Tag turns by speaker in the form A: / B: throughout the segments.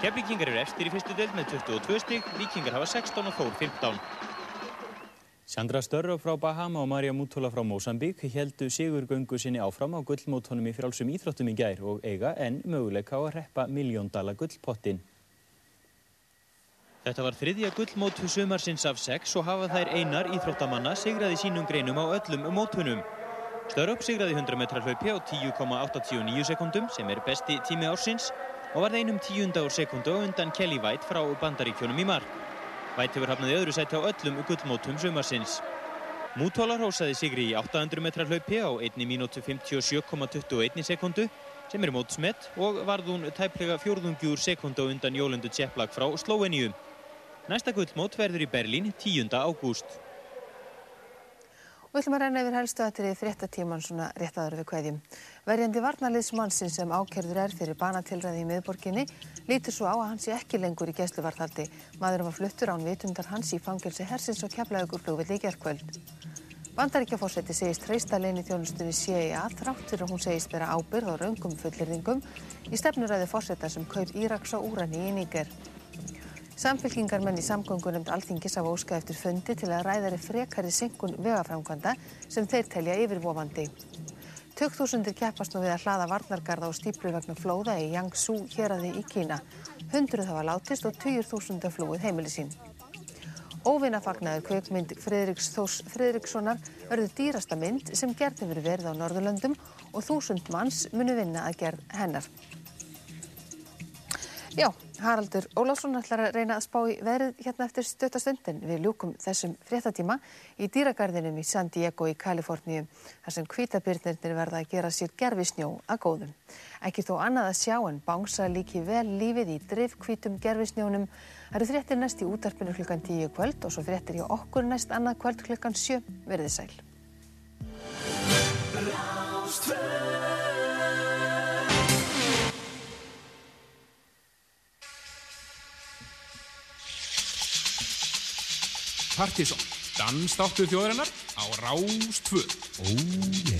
A: Keflíkingar eru eftir í fyrstu deild með 22 stygg, Víkingar hafa 16 og Þór 15.
B: Sandra Störra frá Bahama og Marja Mútola frá Mósambík heldu sigurgöngu sinni áfram á gullmótonum í frálsum íþróttum í gær og eiga en möguleika á að reppa miljóndala gullpottin.
A: Þetta var þriðja gullmót sumarsins af sex og hafa þær einar íþróttamanna sigraði sínum greinum á öllum mótunum. Störrup sigraði 100 metrar hlaupi á 10,89 sekundum sem er besti tími ársins og var einum tíunda úr sekundu undan Kelly White frá bandaríkjónum í mark. White hefur hafnaði öðru sæti á öllum gullmótum sumarsins. Mútóla rósaði sigri í 800 metrar hlaupi á 1 minútu 57,21 sekundu sem er mótsmett og varð hún tæplega fjórðungjúr sekundu undan Jólundu Tjepplag frá Slóeníu. Næsta gullmót verður í Berlín 10. ágúst.
C: Og við ætlum að reyna yfir helstu aðtrið fréttatíman svona rétt aður við kveðjum. Verjandi varnarliðsmannsinn sem ákerður er fyrir banatilræði í miðborginni lítur svo á að hans sé ekki lengur í gæsluvartaldi. Maðurum var fluttur án vitundar hans í fangelsi hersins og keflaðugur flugvill í gerðkvöld. Bandaríkjafórseti segist treysta leini þjónustunni CIA þrátt fyrir að hún segist vera ábyrð á raungum fullirðingum í stefnuræði fórseta sem kaup Íraks á úrani í Níger. Samfélkingarmenn í samgöngunemnd Alþingis hafa óskað eftir fundi til að ræðari frekari synkun vegaframkvæmda sem þeir telja yfirvofandi. Tökþúsundir keppast nú við að hlaða varnargarða og stíplu vegna flóða í Jiangsu héraði í Kína. Hundruð hafa látist og 20.000 flúið heimili sín. Óvinnafagnaður kveikmynd Fridriks Þós Fridrikssonar verður dýrasta mynd sem gerði verið verið á Norðurlöndum og þúsund manns munu vinna að gerð hennar. Já, Haraldur Ólafsson ætlar að reyna að spá í veðrið hérna eftir stöttastundin. Við ljúkum þessum fréttatíma í dýragarðinum í San Diego í Kaliforníu þar sem kvítabirnirnir verða að gera sér gerfi snjó að góðum. Ekki þó annað að sjá en bánsa líki vel lífið í drifkvítum gerfi snjónum. Það eru fréttir næst í útarpinu klukkan 10 kvöld og svo fréttir hjá okkur næst annað kvöld klukkan 7. Verðið sæl.
D: Partíson, dansdáttur þjóðarinnar á Rástvö.
E: Oh yeah.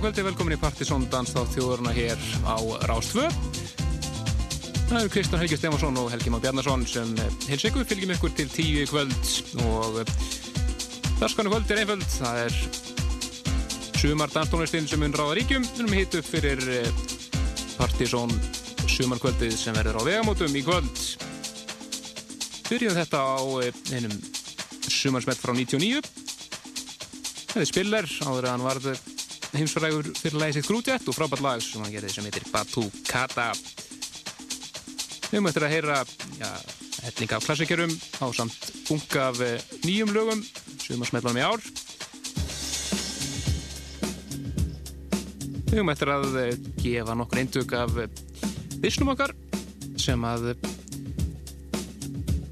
D: Góð kvöldi, velkomin í Partisón Danstátt þjóðurna hér á Rástvö. Það eru Kristján Helgi Stefansson og Helgi Már Bjarnason sem hils ykkur, fylgjum ykkur til tíu kvöld og þarskanu kvöld er einföld, það er sumar danstónlistinn sem mun ráða ríkjum, við erum hitt upp fyrir eh, Partisón sumarkvöldið sem verður á vegamótum í kvöld. Byrjum þetta á eh, einum sumarsmett frá 99. Það er Spiller, áður að hann varði heimsfrægur fyrir sitt Grútjett og frábært lag sem hann gerði sem heitir Batu Kata við höfum eftir að heyra hellinga af klassikerum á samt bunga af eh, nýjum lögum sem að smetla um í ár. Við höfum eftir að eh, gefa nokkur eindug af vissnum eh, okkar sem að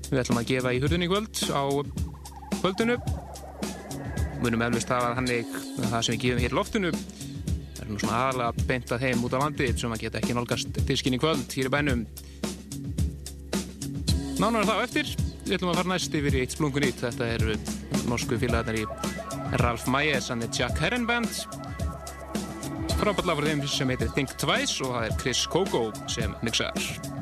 D: við ætlum að gefa í hurðunni kvöld á kvöldinu. Munum eflust hafa hann ekki það sem við gefum hér loftinu það er nú svona aðalega beintað heim út á landi sem að geta ekki nálgast diskinni kvöld hér í bænum. Nánar þá eftir við ætlum að fara næst yfir í eitt splungun ít. Þetta eru norsku félagarnar í Ralf Maes, hann er Jack Herren Band frábært lag fyrir þeim sem heitir Think Twice og það er Chris Coco sem mixar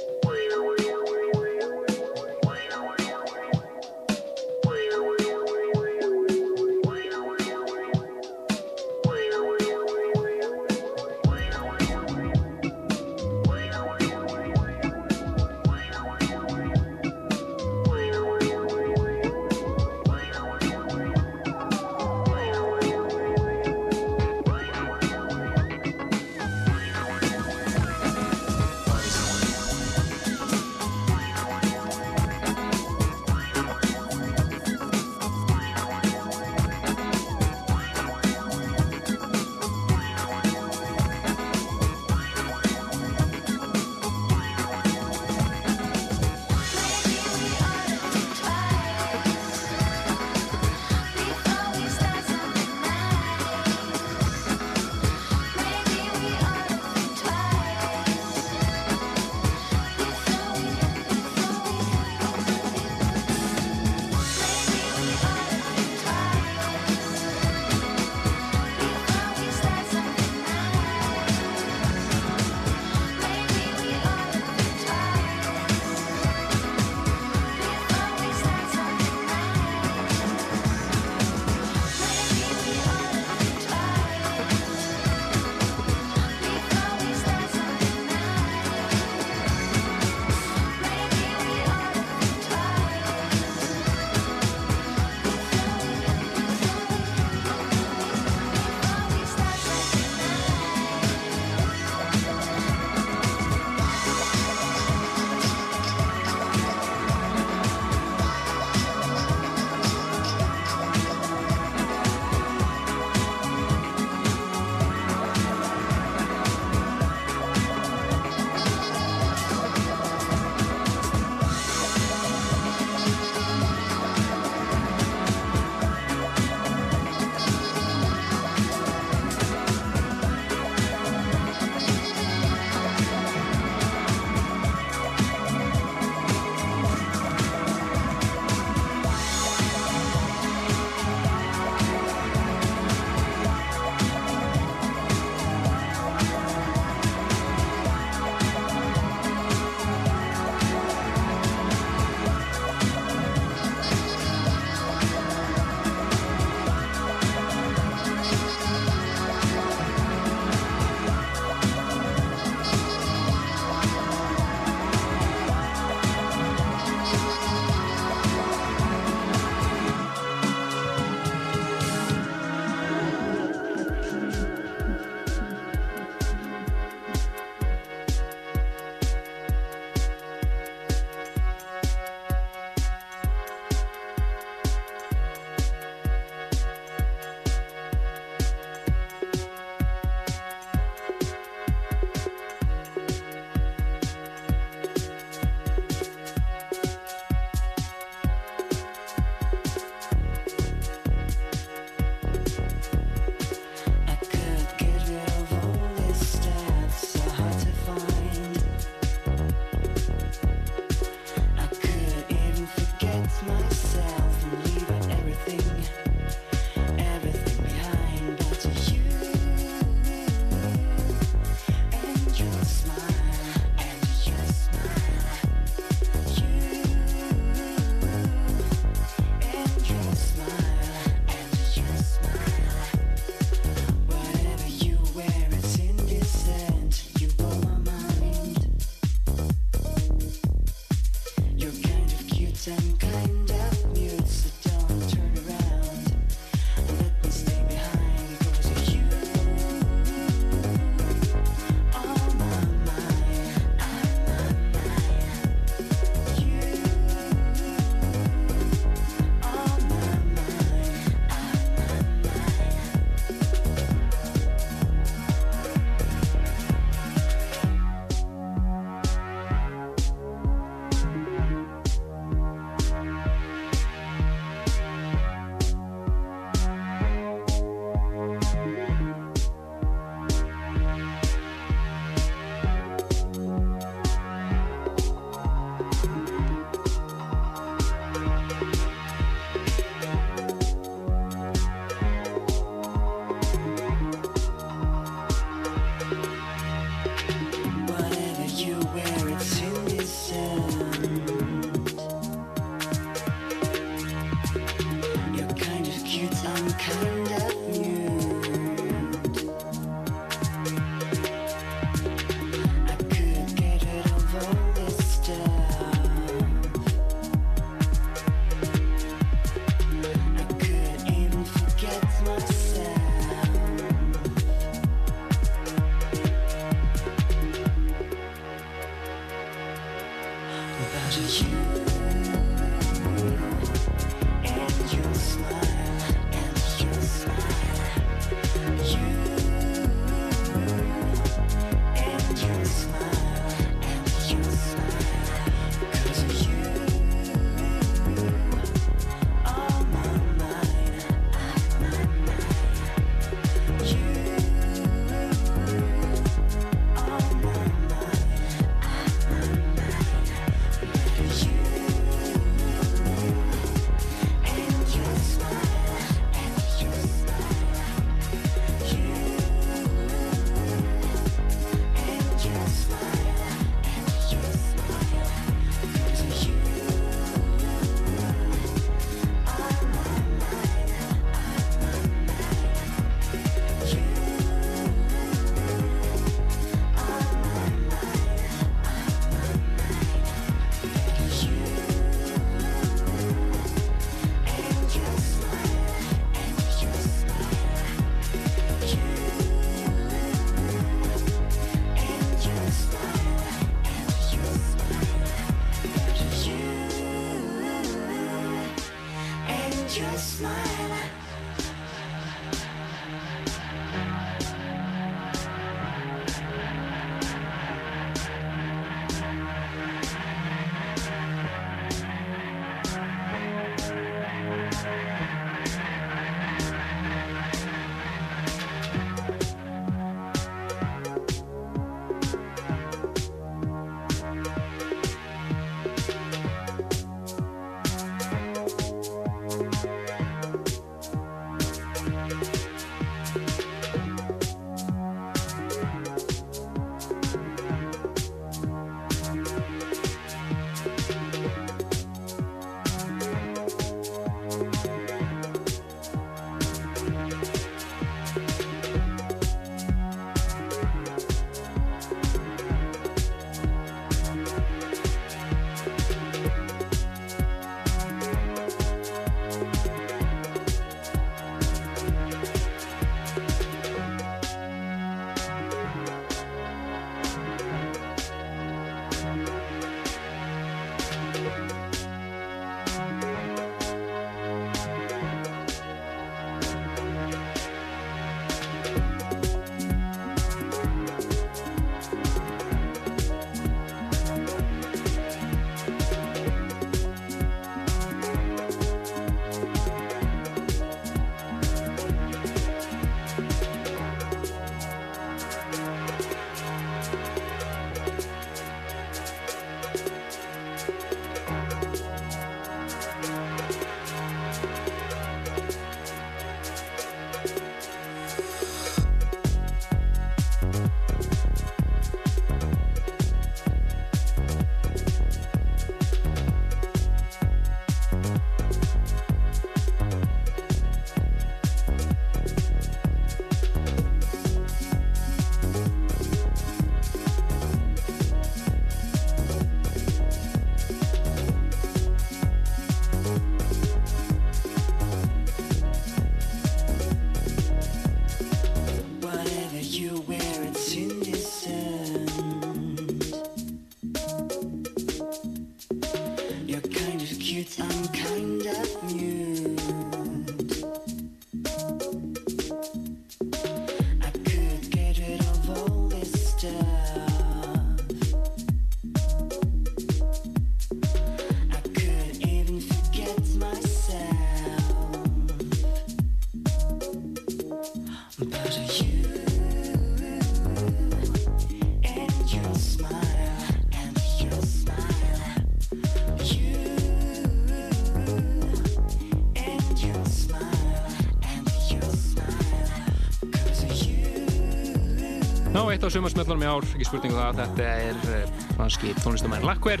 D: eitt af sumarsmjöllunum í ár, ekki spurningu um það, þetta er eh, franski tónlistamæn Lackver,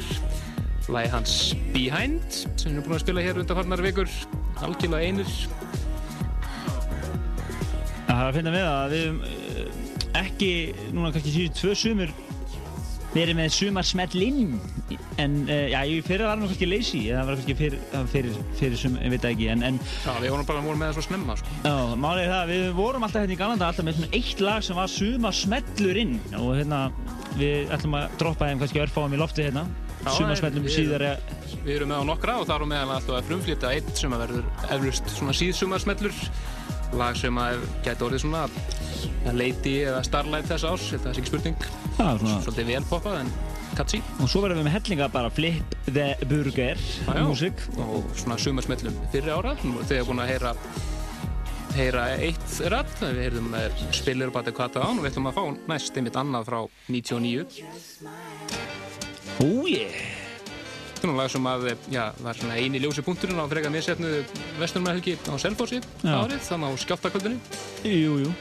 D: lægi hans Behind, sem við erum búin að spila hér undanfarnar vikur, algjörlega einir.
E: Það er að finna með að við höfum uh, ekki, núna kannski síðan tvö sumur, verið með sumarsmellinn, en uh, já, ég fyrir að vera nú kannski lazy, það var kannski fyrir, fyrir, fyrir sum, ég veit ekki, en, en
D: Já, við vorum bara vorum með það svo snemma, sko.
E: Já, málið er það, við vorum alltaf hérna í Galanda alltaf með svona eitt lag sem var sumarsmellurinn og hérna við ætlum að droppa þeim kannski örfáum í lofti hérna.
D: Já,
E: sumarsmellum
D: við-
E: síðar
D: Við erum með á nokkra og þar á meðal alltaf að frumflýta eitt sem að verður eflust svona síðsumarsmellur, lag sem að gæti orðið svona Lady eða Starlight þess árs, þetta er ekki spurning, svolítið vel poppað en catchy.
E: og svo verðum við með hellinga bara Flip the Burger. Músík
D: og svona sumarsmellum fyrri ára. Þegar búin að heyra heyra eitt rætt við heyrðum Spiller Bati Kata án og við ætlum að fá næst einmitt annað frá 99
E: Ó ég
D: þetta er nú lag sem að já, var svona eini ljósi punkturinn á frekar missetnu vestunumhelgi á Selfossi árið þannig á skjáttakvöldinu
E: Jú, jú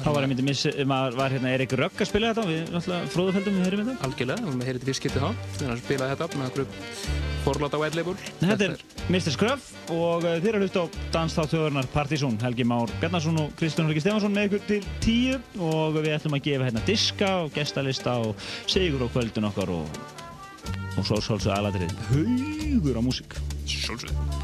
E: Þá var einmitt miss, maður var hérna Erik Rögg að spila þetta og við náttúrulega fróðufeldum við hörum þetta.
D: Algjörlega, við heyrðum fyrst getið þá. Þegar hann spilaði þetta með okkur forláta white label
E: Þetta er Mr. Scruff og uh, þeir eru hlusta á Danstáð þjóðurnar Partizón Helgi Már Bjarnarsson og Kristján Helgi Stefansson með ykkur til tíu. Og við ætlum að gefa hérna diska og gestalista og sigur á kvöldun okkar og, og svo svolítið aðladrið haugur á músík.
D: Sjálfsögð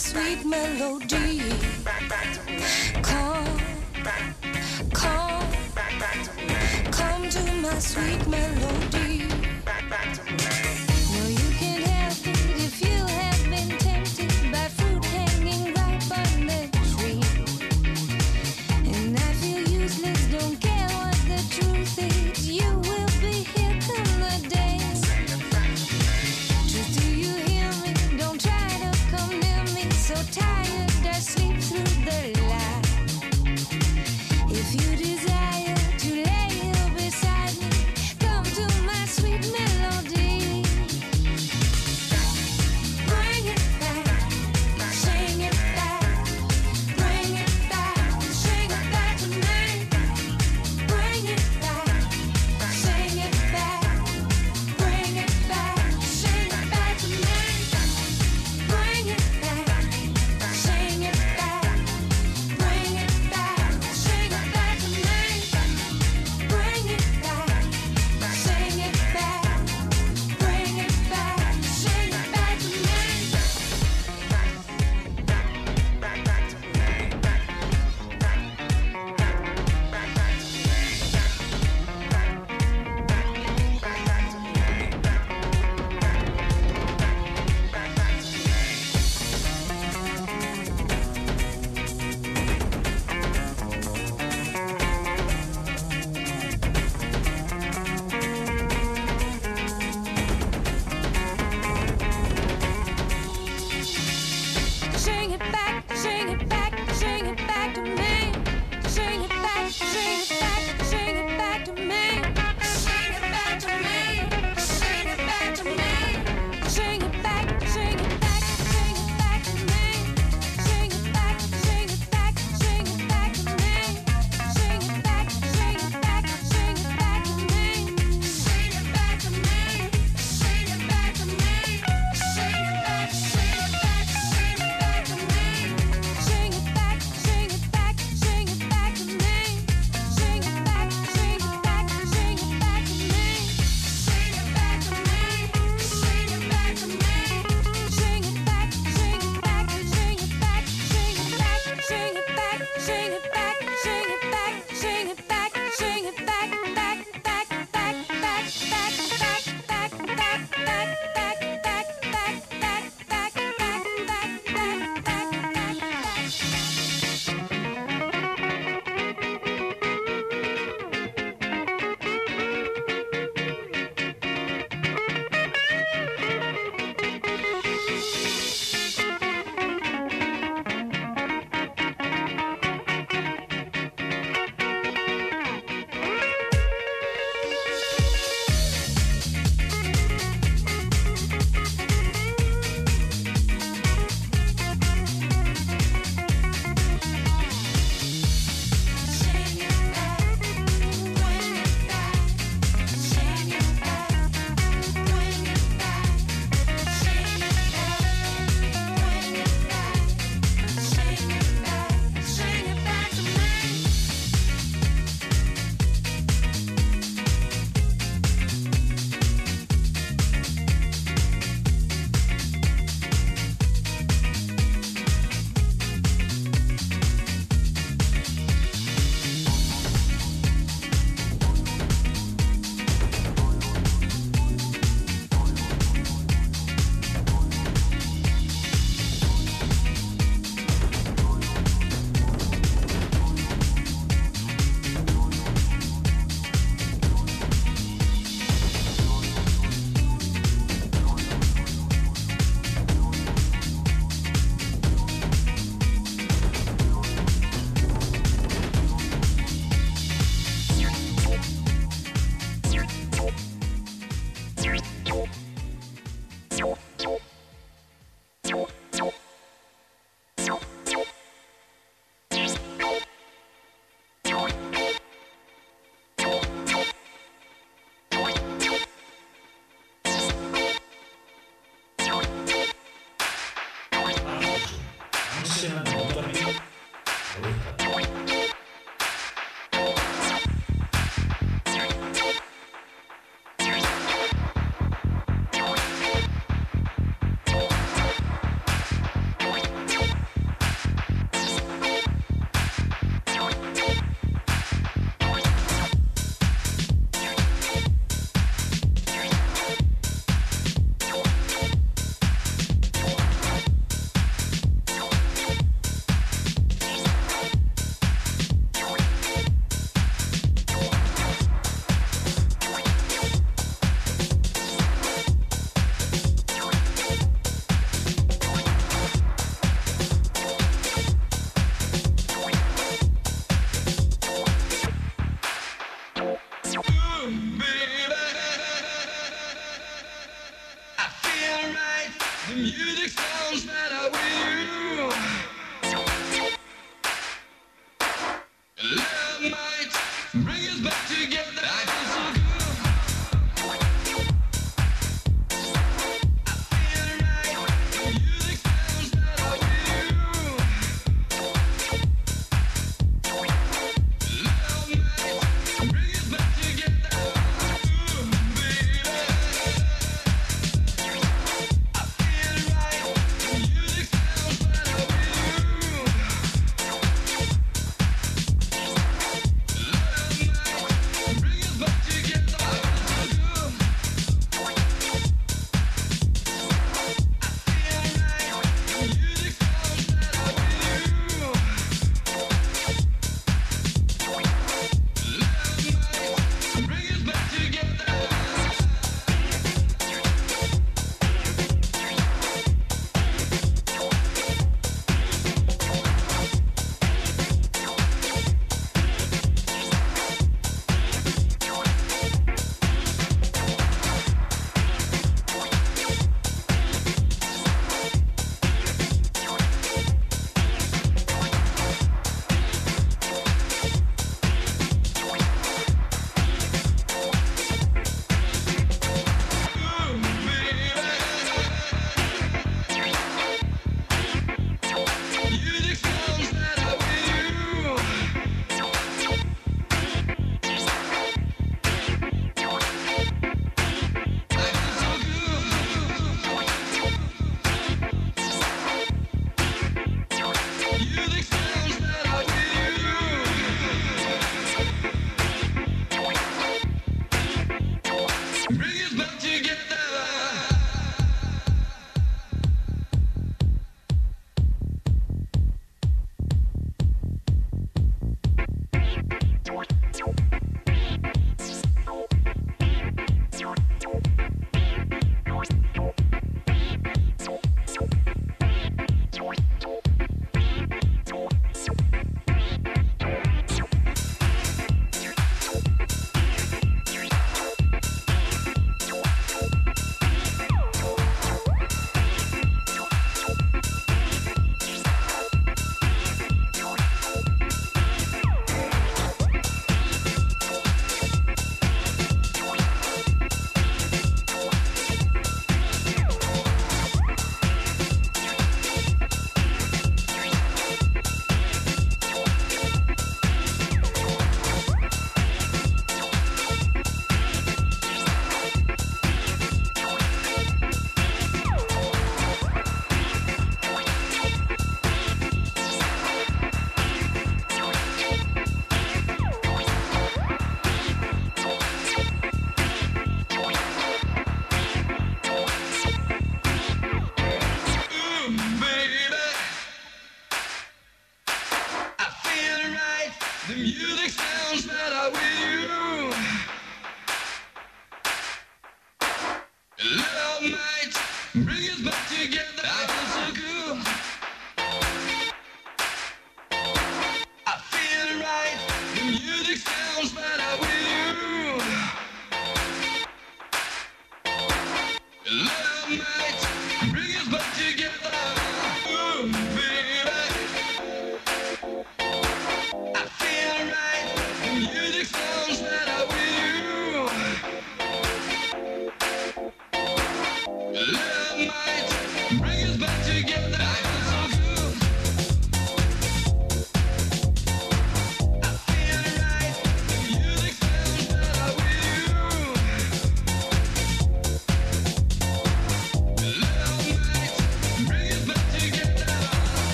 F: sweet melody. Come, come, come to my sweet melody.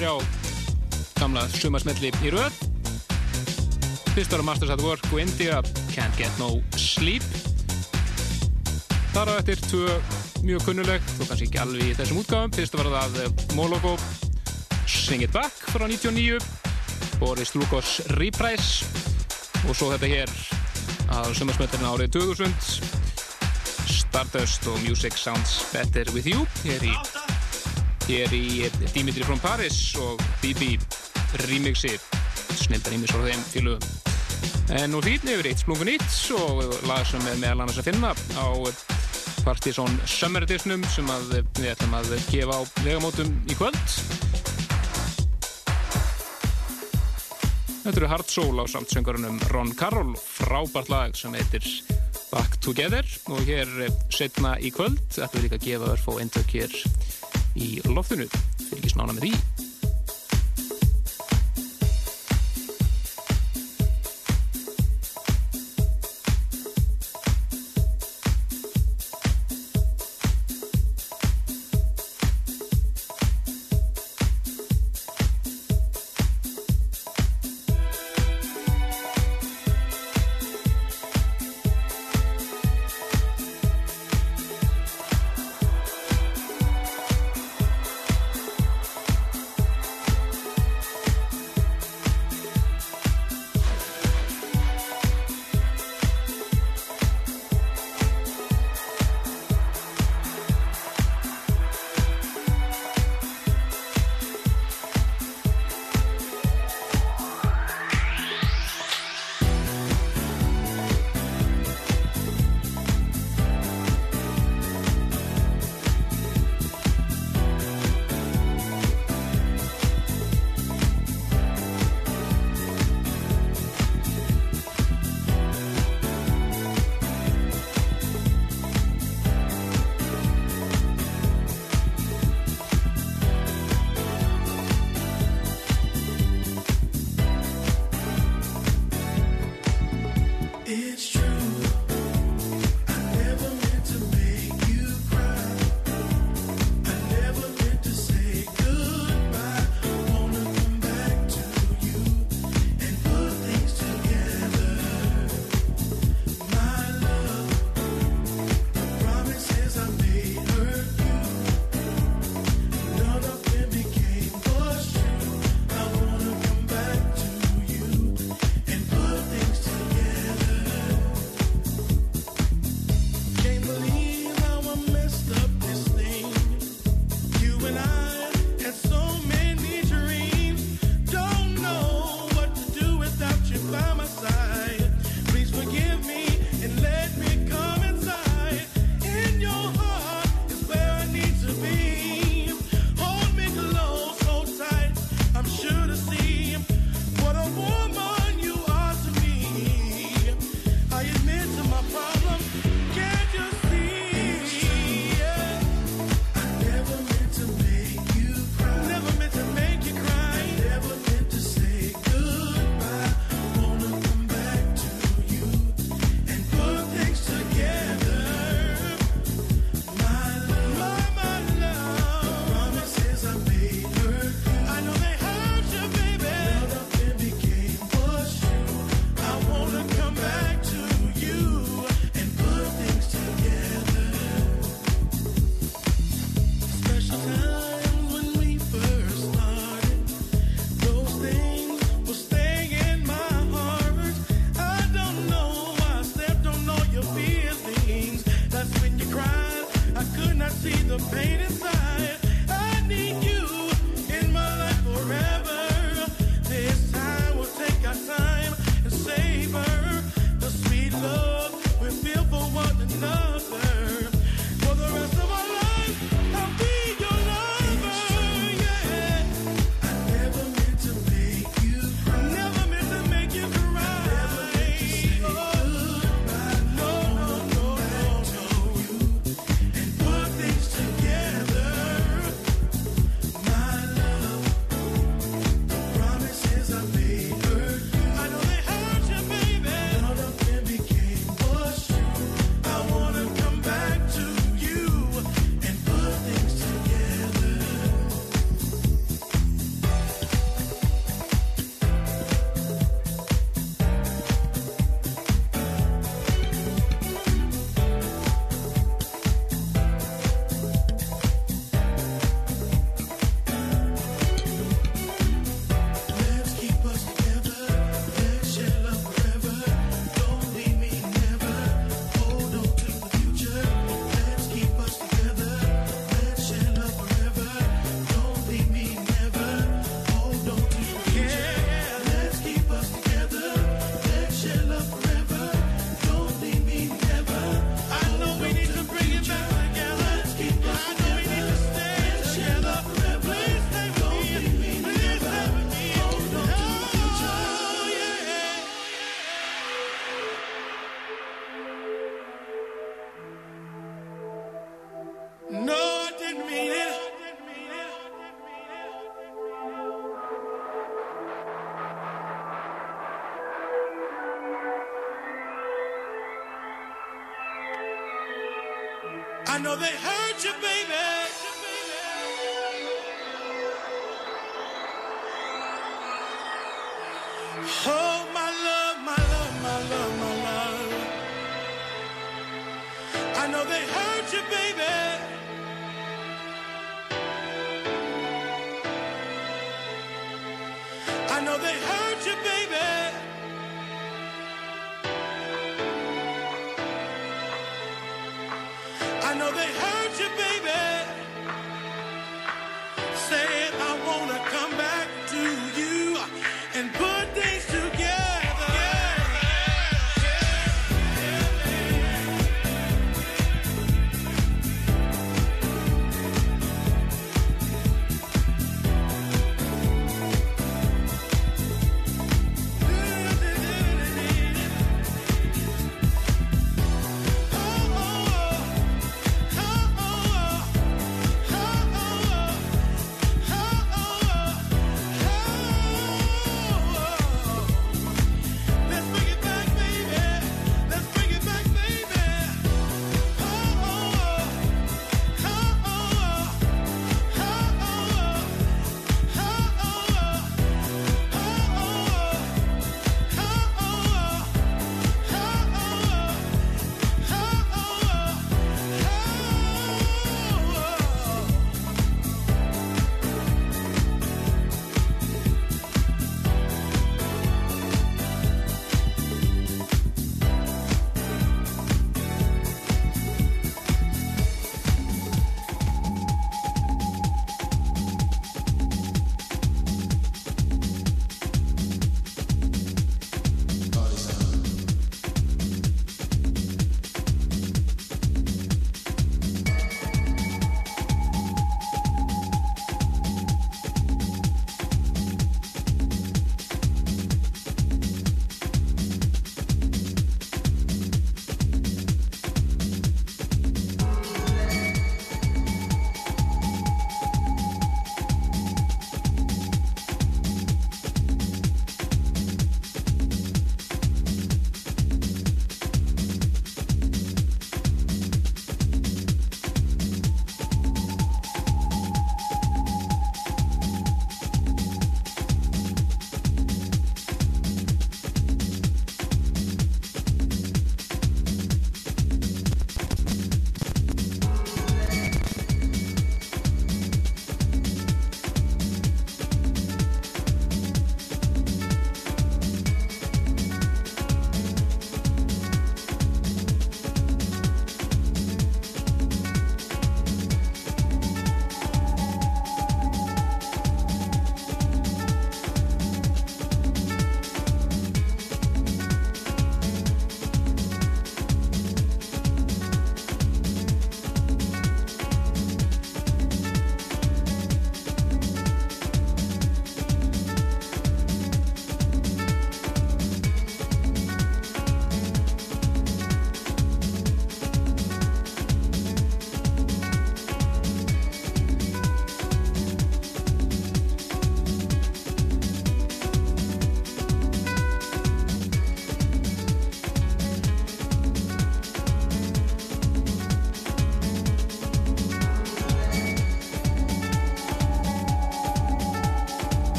D: Þrjá gamla sumarsmelli í röð. Fyrst var Masters at Work og India Can't Get No Sleep. Þar á eftir tvö mjög kunnuleg, þó kannski ekki alveg í þessum útgáðum fyrst var það eh, Mologo Sing It Back frá 99 Boris Lukos Reprise. Og svo þetta hér að sumarsmellina árið 2000 Stardust og Music Sounds Better With You hér í hér í Dimitri from Paris og Bibi remixi snildar ímis frá þeim fylgum en nú þýtni yfir eitt splungun nýtt og lag sem er meðal annars að finna á Partizón Summer Editionum sem að við ætlum að gefa á vegamótum í kvöld. Þetta eru Hard Soul á samtsöngarunum Ron Carroll frábært lag sem heitir Back Together. Og hér setna í kvöld ætlum við líka að gefa örf og eindök hér í loftinu. Ekki snána með því
G: oh, oh.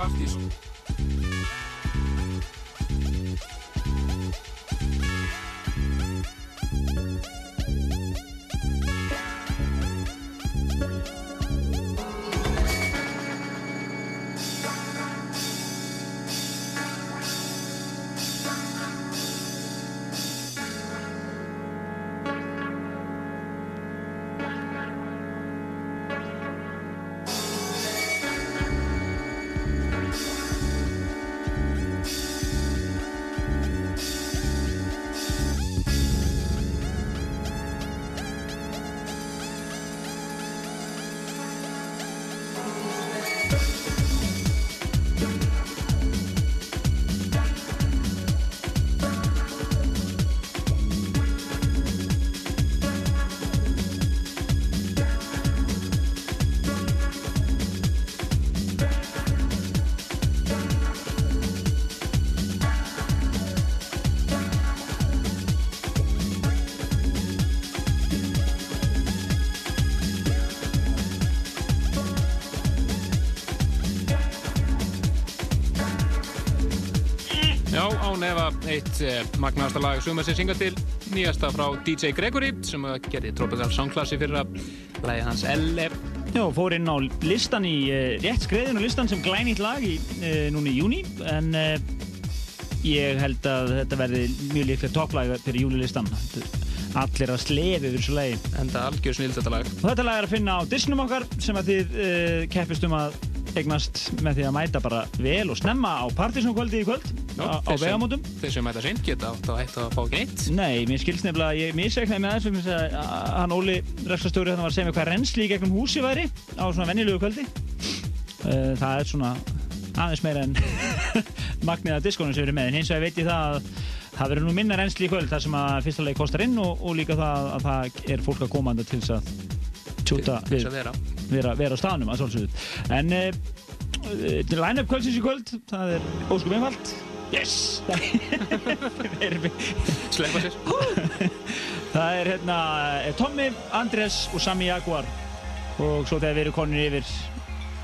D: fantastisch. Án efa eitt eh, magnaðasta lag sem að sé synga til. Nýjasta frá DJ Gregory sem gerði Tropical Songklassi fyrir að lægi hans L.E.
E: Já, fór inn á listan í uh, rétt skreiðin og listan sem glænýtt lag í, uh, núna í júni en ég held að þetta verði mjög líklega topplag fyrir júlilistan. Allir að slefi yfir þessu lagi.
D: Enda algjör snild þetta lag.
E: og þetta lag er að finna á disnum okkar sem að þið uh, keppist um að eignast með því að mæta bara vel og snemma á partysónkvöldi í kvöld á, vegamótum.
D: Þeir sem mæta sinn geta átt að hætta að fá ekki neitt.
E: Nei, mér skilst nefnilega, ég misreiknaði með þessum þess að hann Óli rekstastjóri þannig var að segja mér hvað rennsli í gegnum húsi væri á svona venjulegu kvöldi. Uh, það er svona aðeins meira en magnið að diskonum sem erum með. En hins vegar veit ég það að það verður nú minna rennsli í kvöld þar sem að fyrsta leik kostar inn og, og líka það að það er fólk að komanda til þess að tjúta
D: Til að vera.
E: vera, vera á staðnum en uh, uh, line-up kvöldsins í kvöld það er óskum einfalt yes.
D: Sleppa sér.
E: það er hérna er Tommy, Andres og Sami Jaguar. Og svo þegar við erum konir yfir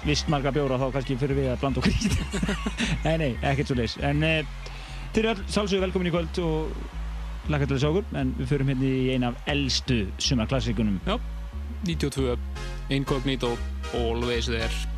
E: vist marga bjóra þá kannski fyrir við að blanda okkur í þetta. Nei, nei, ekkert svo leis en þeir eru all sálsögur velkomin í kvöld og lakka til að sjá okkur en við förum hérna í eina af eldstu sumarklassikunum.
D: Já, 92, Incognito, Always There.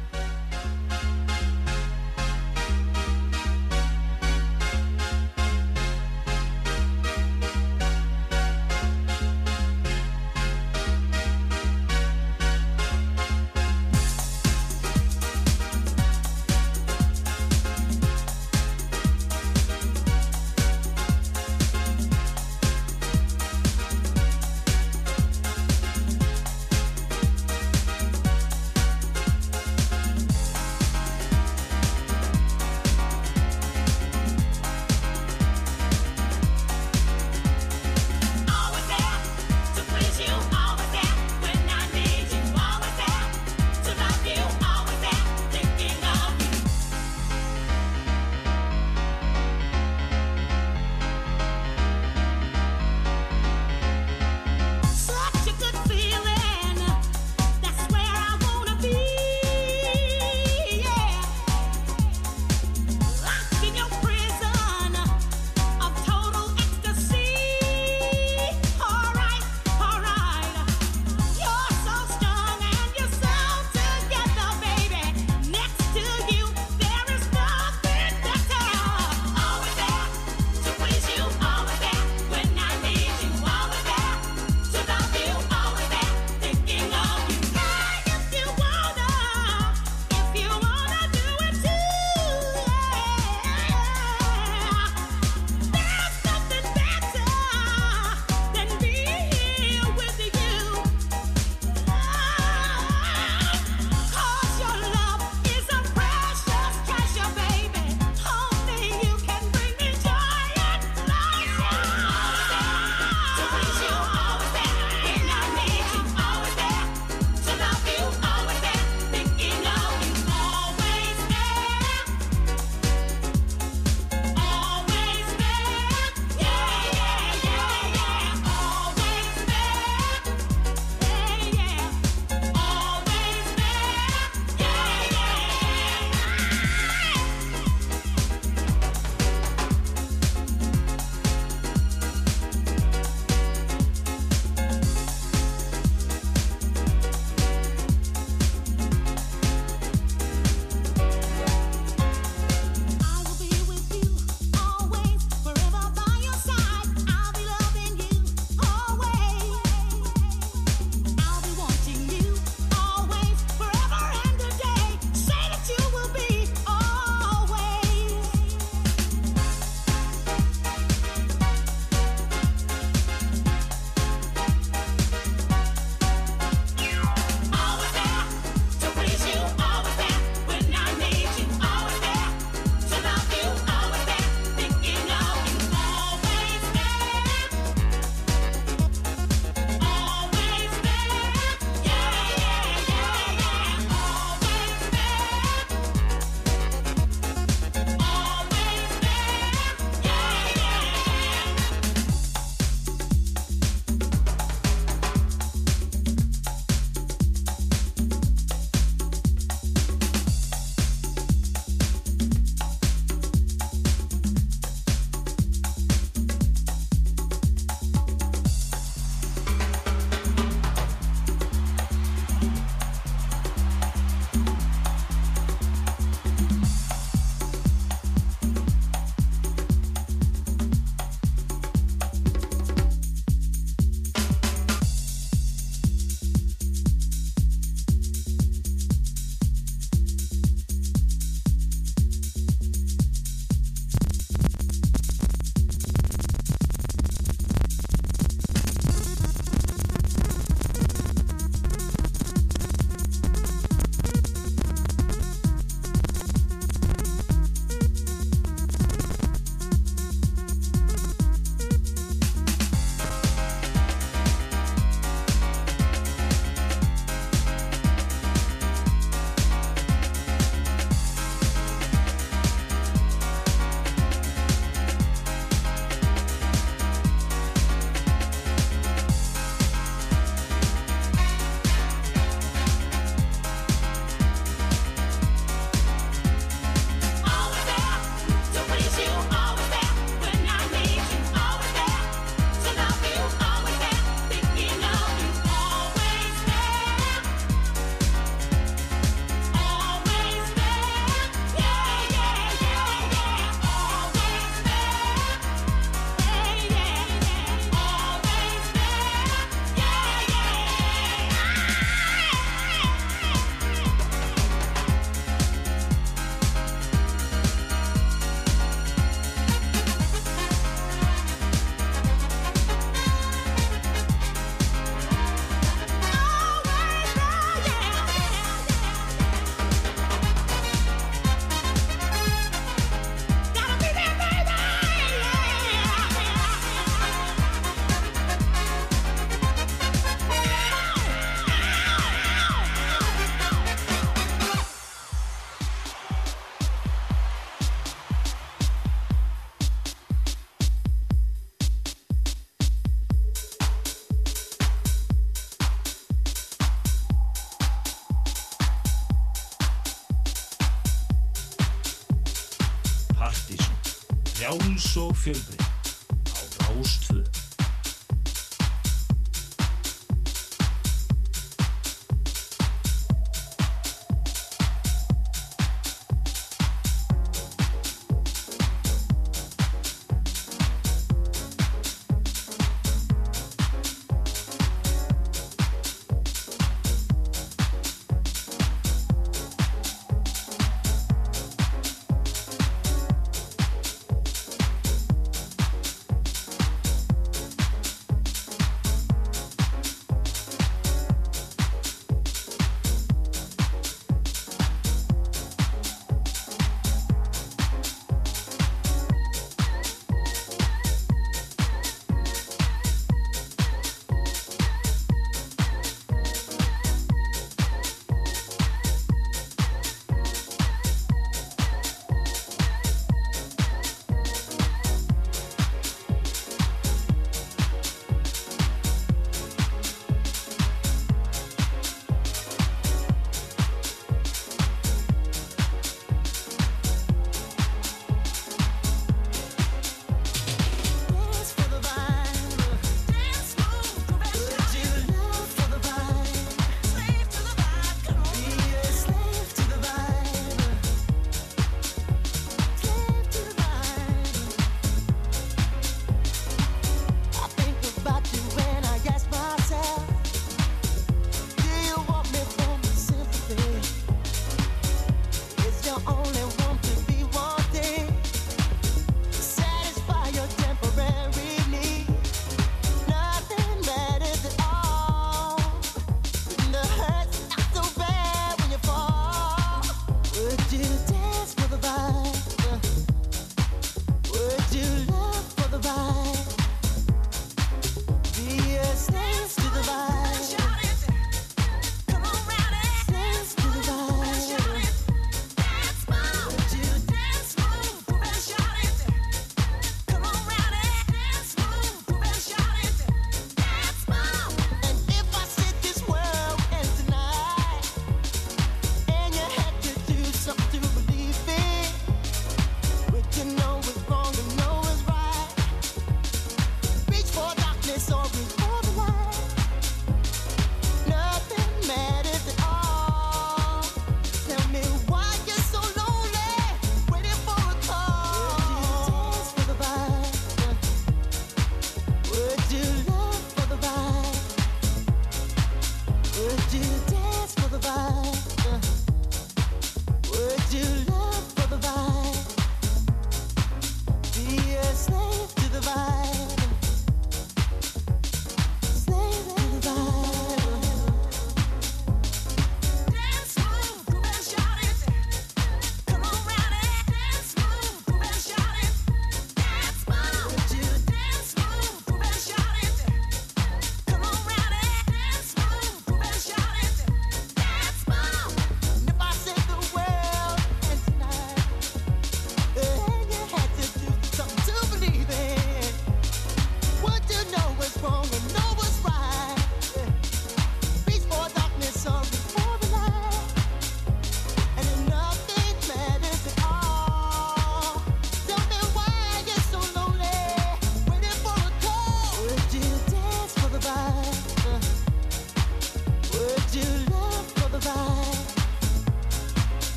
H: Frjáls og fjölbreytt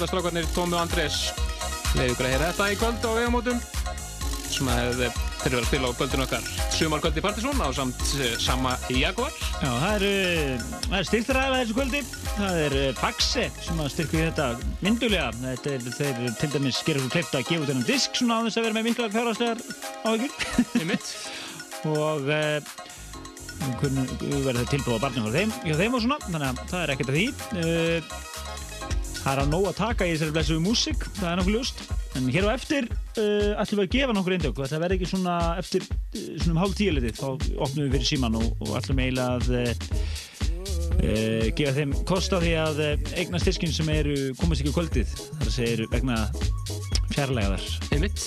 I: top.
G: Það er spurning út af strákarnir Tómi og Andrés leiði ykkur að heyra þetta í kvöld á vegamótum sem þeir eru að spila á kvöldinu okkar sumarkvöldi Partisón á samt eh, sama Jaguar
E: Já, það eru, er styrktaræða þessu kvöldi. Það er eh, Paxe sem að styrku í þetta myndulega. Þetta er, þeir til dæmis gerir þú kleift að gefa út þennan disk svona á þess að vera með áhyggjur.
G: í mitt
E: og uh, verður það tilbúið á barnum hjá þeim og svona, þannig að það er ekkert að því. Það er að nóg að taka í þessari blessuðu músík, það er nokkuð ljúst. En hér á eftir uh, ætlum við að gefa nokkur eindök. Það verður ekki svona eftir uh, svona um hálf tíu litið, þá opnum við fyrir síman og, og ætlum eiginlega að uh, uh, gefa þeim kost á því að uh, eigna styrkinn sem eru komast ekki á kvöldið. Það er vegna fjarlægaðar.
G: í mitt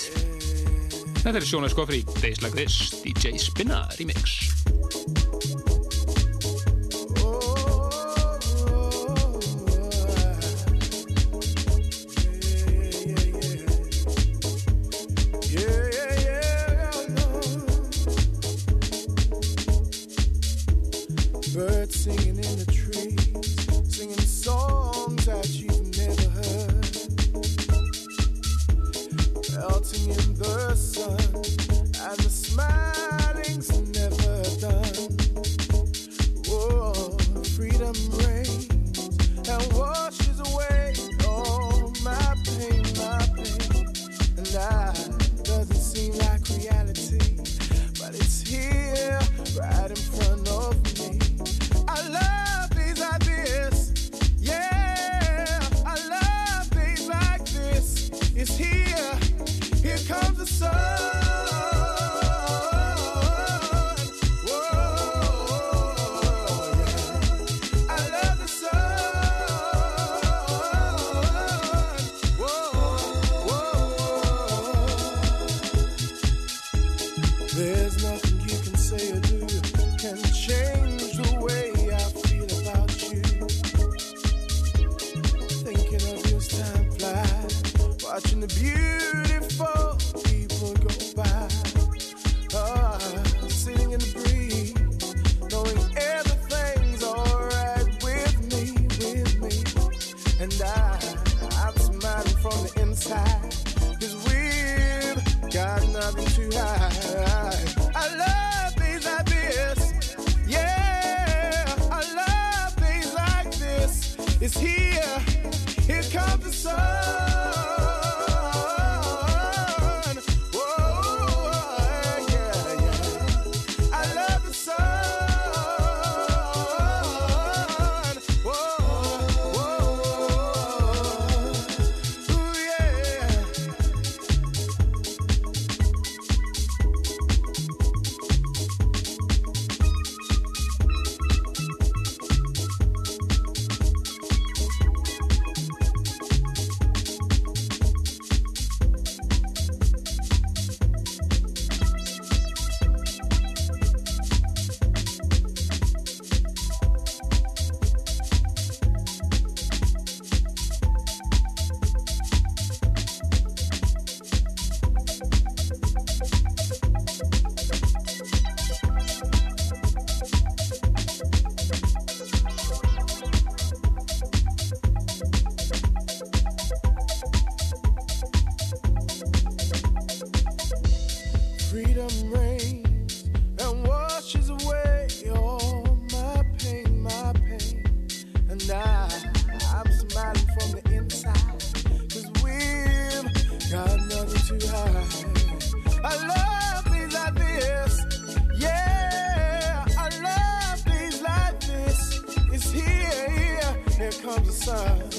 G: Þetta er Sjónar Skofri, Days Like This, DJ Spinna Remix
I: sun.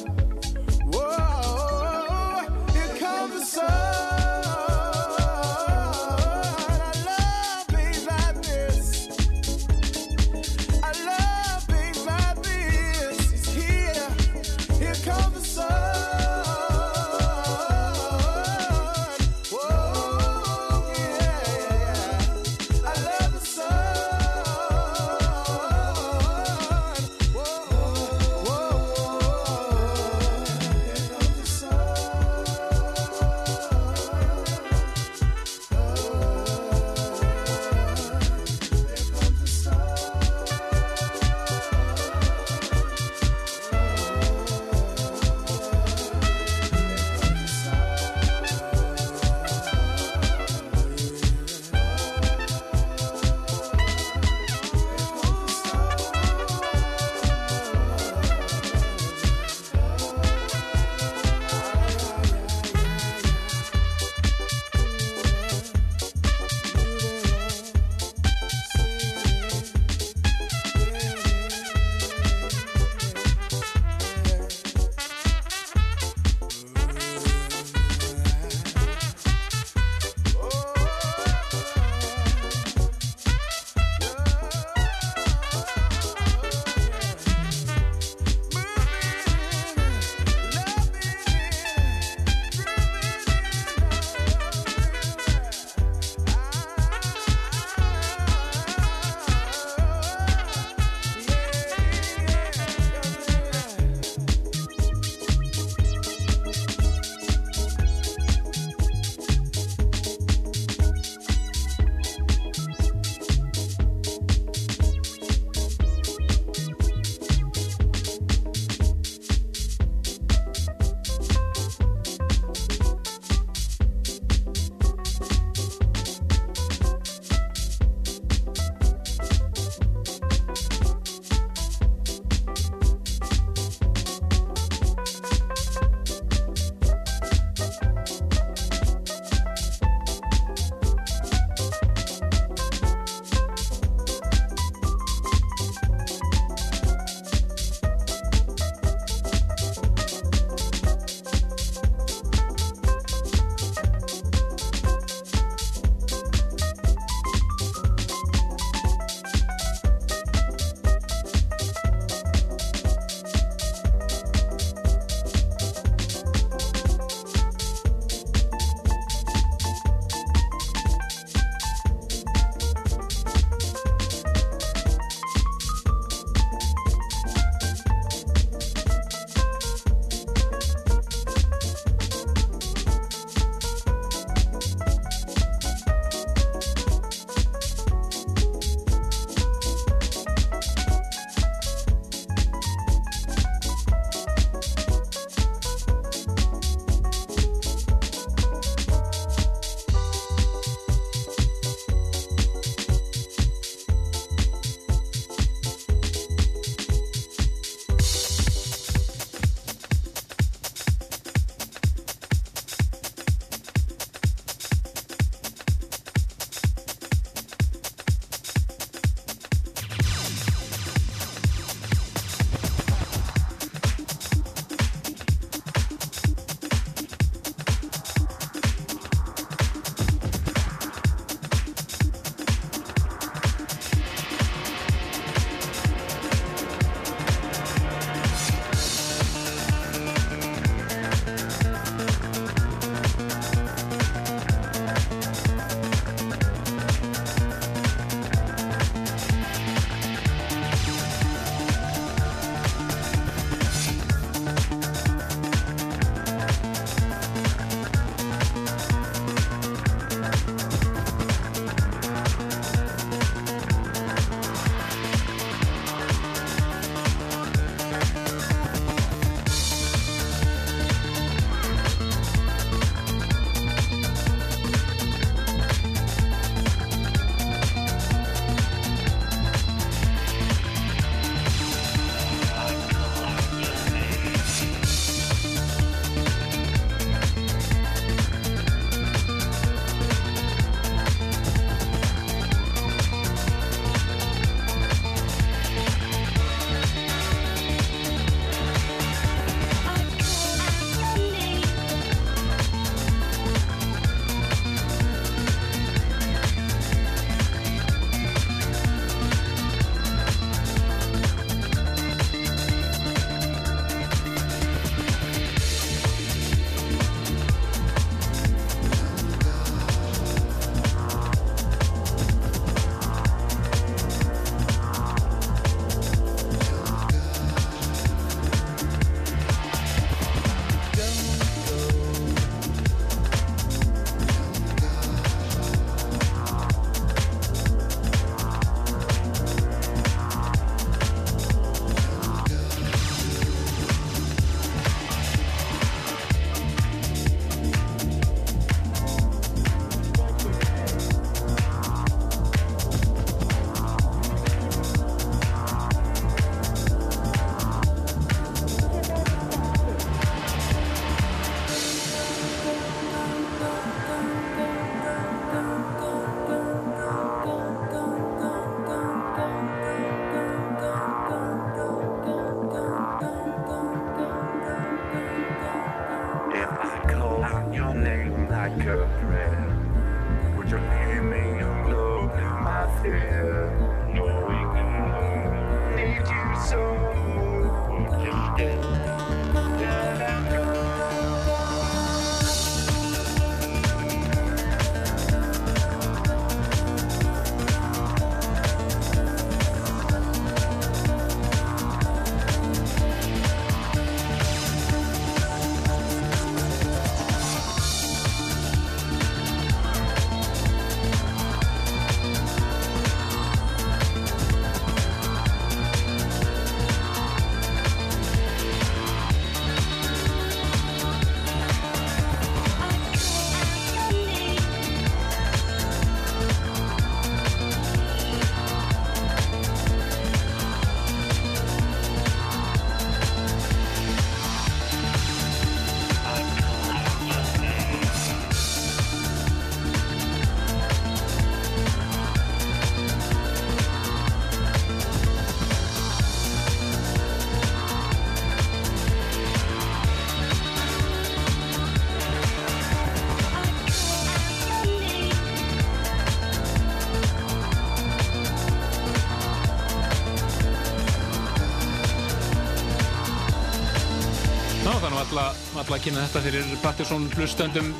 D: Að kynna þetta fyrir Partiðsson hlustöndum.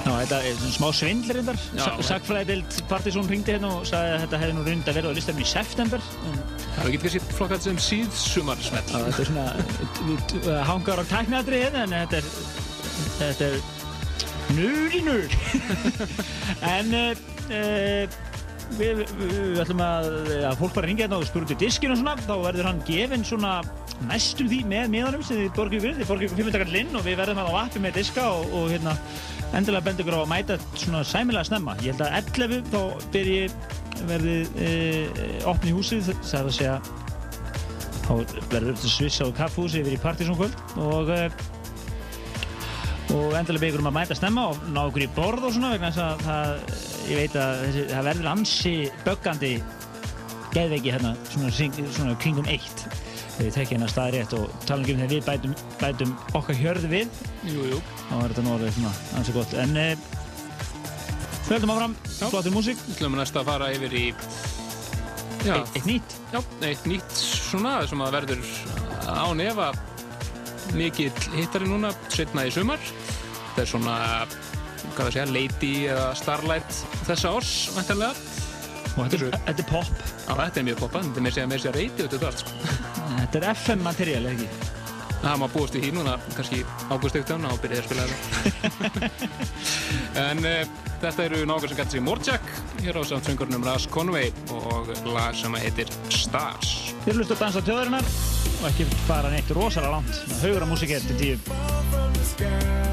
E: Já, þetta er smá svindl reyndar.
D: Já,
E: Sa- Sagfræðild Partizón ringdi hérna og sagði að þetta hefði nú reynd að verða á listanum í september. En
D: Það er ekki kannski flokkað sem síðsumarsmell.
E: Þetta er svona hangar á tækniatrið hérna, en þetta er þetta er nöl í nöl en uh, við, við, við ætlum að, að fólk bara ringja hérna og spura út í diskinu og svona þá verður hann gefinn svona næstum því með miðanum sem þið borgið ykkur þið borgið ykkur 500 linn og við verðum að á appi með diska og, og hérna endilega benda ykkur á að mæta svona sæmilega snemma. Ég held að 11 þá byrji verði uh, opni húsið það er að segja þá verður þetta svissa og kaffhúsi yfir í partysónkvöld og uh, og endilega byggur um að mæta snemma og ná okkur í borð og svona vegna þess að það, ég veit að þessi, það verður ansi böggandi geðveiki hérna svona, svona kringum eitt við tekja hérna staði rétt og tala um þegar við bætum, bætum okkar hjörðu við.
D: Jú, jú.
E: þá er þetta nú orðið svona ansi gott. En uh, höldum áfram, flottir músík.
D: Við ætlum næst að fara yfir í já,
E: eitt, eitt nýtt.
D: Já, eitt nýtt svona sem að verður án efa mikill hittari núna setna í sumar. Þetta er svona, hvað það segja, Lady eða Starlight þessa árs, væntanlega.
E: og þetta er, þetta er pop.
D: Já, þetta er mjög poppað, þetta er að með sig að reyti út þetta allt, sko.
E: Þetta er FM materiál, ekki?
D: Það maður búist við hí núna, kannski águst auktan og byrjaði að spila þetta. en uh, þetta eru nákvæmlega sem gæti sig Morjak, hér á samt söngurnum Ras Conway og lag sem heitir Stars.
E: Þið eru hlust að dansa tjóðarinnar og ekki fara neitt rosalega langt haugur af músík eftir tíu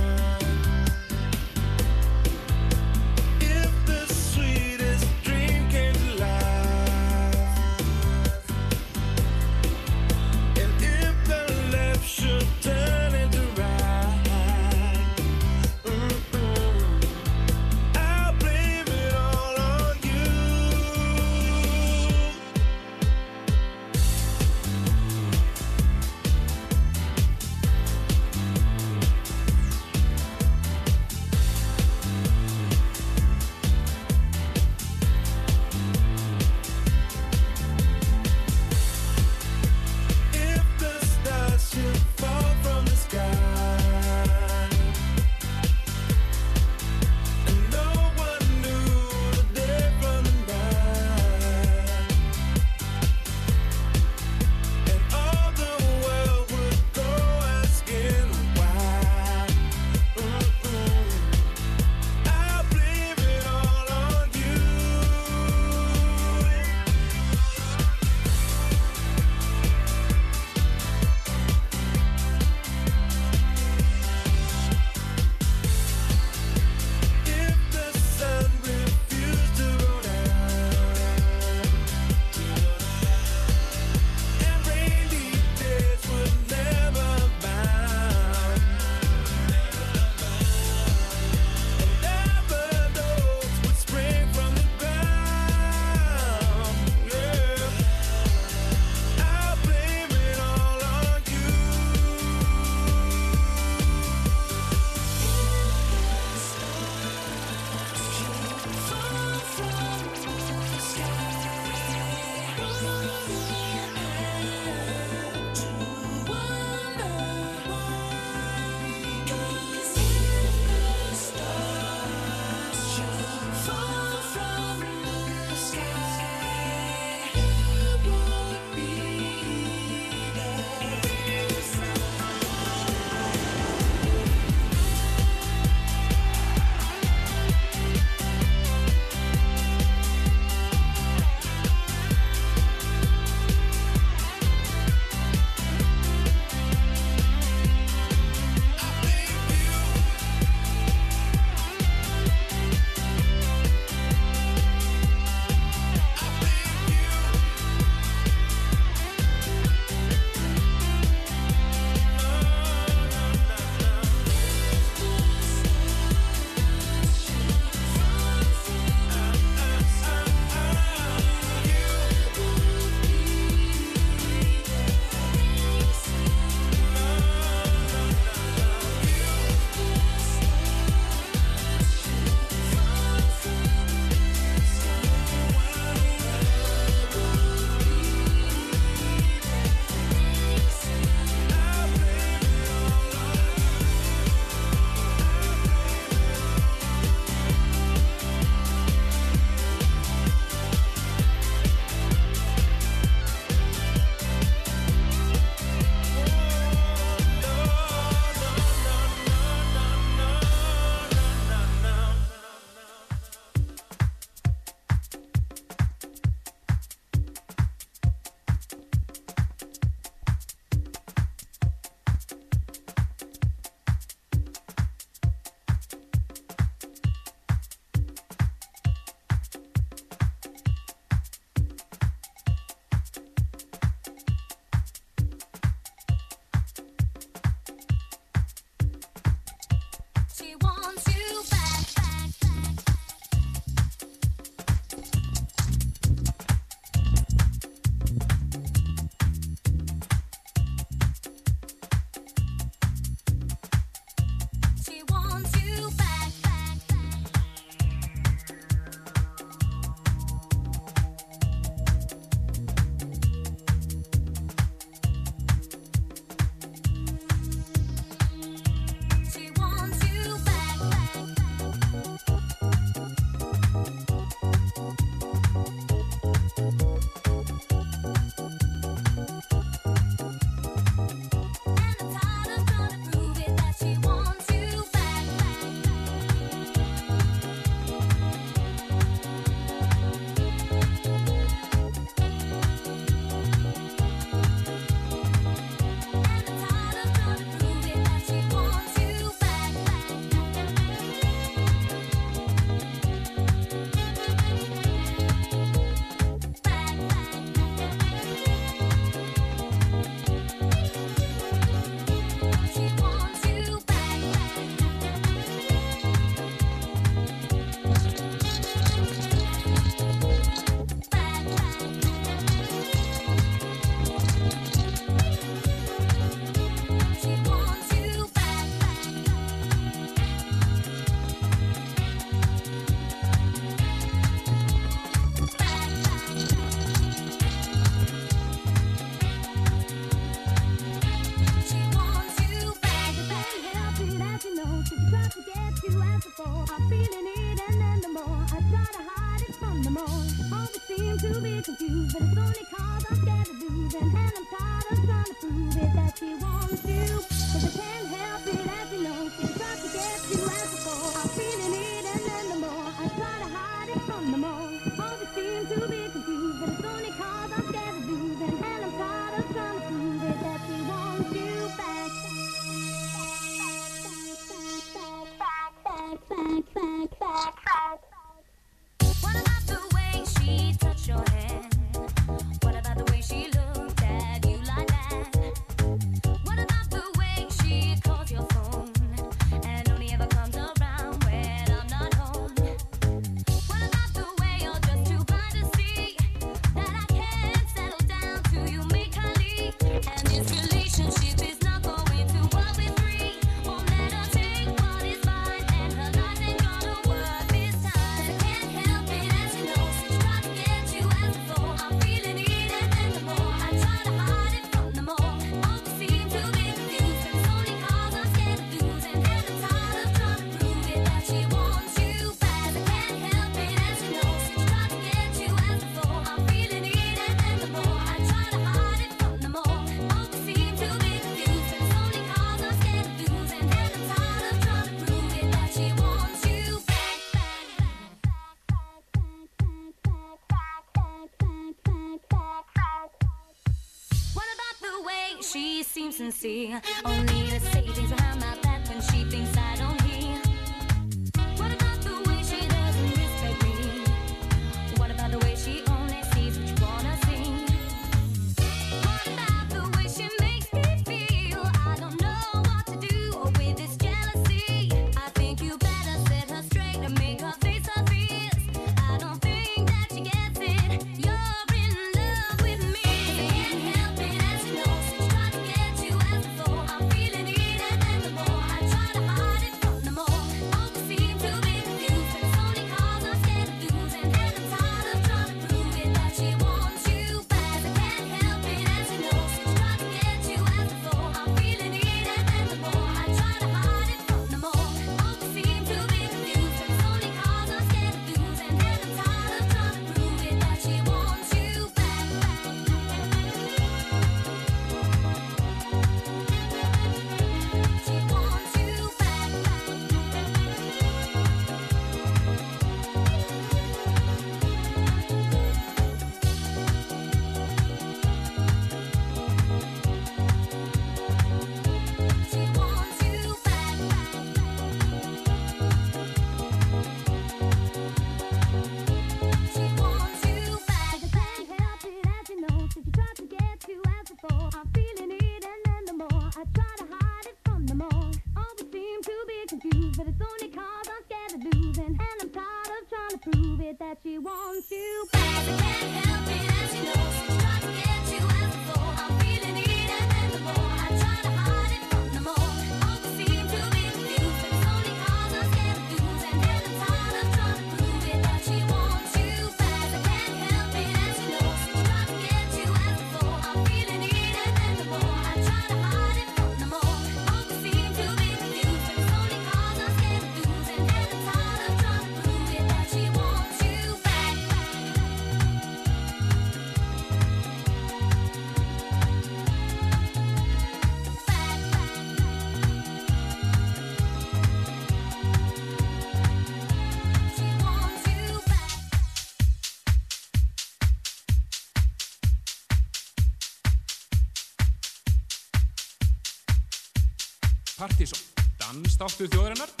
D: dansdáttur þjóðarinnar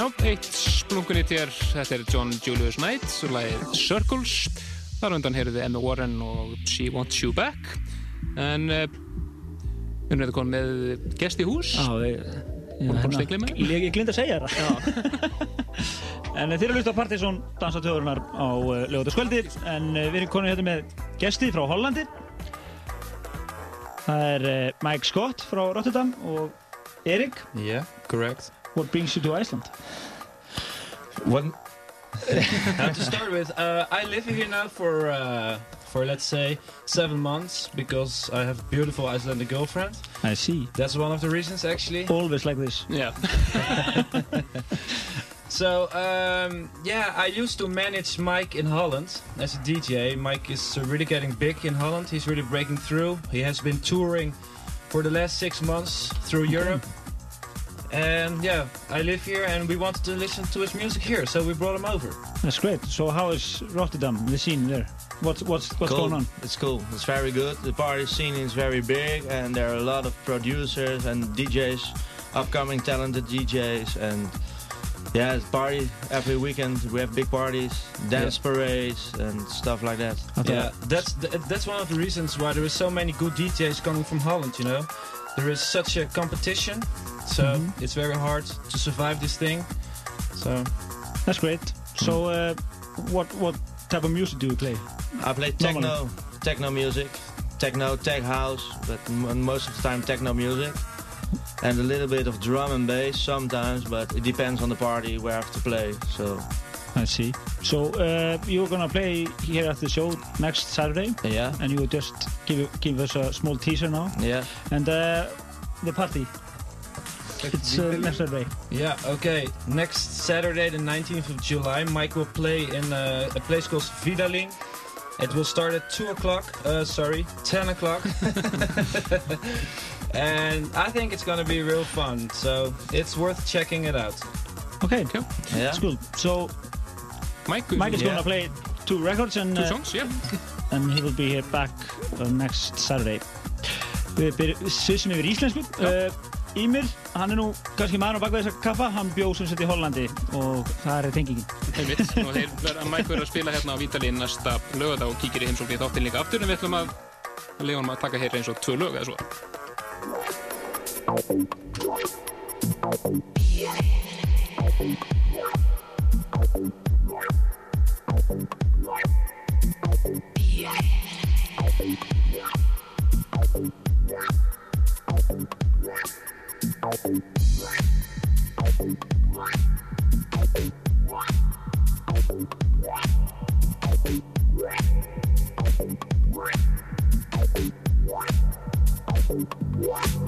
D: Já, eitt splunkunit hér, þetta er John Julius Knight og lagið Circles. Þar undan heyrðu við Emma Warren og She Wants You Back. En uh, við erum þetta konum með gest í hús. Að fara að stegla með?
E: ég, glindi að segja það. en eh, þið eru að hlusta á Partizón dansatöðurnar á uh, lögutaskvöldi en uh, við erum konið hérna með gesti frá Hollandi. Það er Mike Scott frá Rotterdam og Erik.
J: Yeah, correct.
E: What brings you to Iceland?
J: One. Now to start with, uh, I live here now for uh, for let's say seven months because I have a beautiful Icelandic girlfriend.
E: I see.
J: That's one of the reasons actually.
E: Always like this.
D: Yeah.
J: So um, yeah, I used to manage Mike in Holland as a DJ. Mike is uh, really getting big in Holland. He's really breaking through. He has been touring for the last six months through Europe. And yeah, I live here and we wanted to listen to his music here, so we brought him over.
E: That's great. So how is Rotterdam, the scene there? What's what's what's
K: cool.
E: going on?
K: It's cool. It's very good. The party scene is very big, and there are a lot of producers and DJs, upcoming talented DJs, and yeah, it's party every weekend. We have big parties, dance parades, and stuff like that.
J: Yeah, that's that's one of the reasons why there is so many good DJs coming from Holland. You know, there is such a competition, so it's very hard to survive this thing. So
E: That's great. So uh, what what type of music do you play?
K: I play techno, techno music, techno, tech house, but most of the time techno music, and a little bit of drum and bass sometimes. But it depends on the party where I have to play. So
E: I see. So uh, you're gonna play here at the show next Saturday,
K: yeah,
E: and you will just give give us a small teaser now.
K: yeah.
E: And uh, the party. It's uh, next Saturday.
J: yeah, okay. Next Saturday, the 19th of July, Mike will play in uh, a place called Vidaling. It will start at two o'clock. Uh, sorry, ten o'clock. and I think it's gonna be real fun. So it's worth checking it out.
E: Okay,
D: cool.
K: Yeah.
E: that's cool. So
D: Mike,
E: Mike is
K: Yeah.
E: gonna play two records and
D: two
E: uh,
D: songs, já.
E: and he will be here back uh, next Saturday. Við byrjum svissum yfir íslensku. Ímir, hann er nú kannski maður á bakveð þessa kaffa, hann bjóð sem sett í Hollandi og það er tengingin.
D: Heimitt, og þeir verða að mækverða að spila hérna á Vítalín næsta lögða og kíkir í heimsókn í þáttinn líka aftur en við ætlum að lega honum að taka hér eins og tvö lög eða svo. Yeah.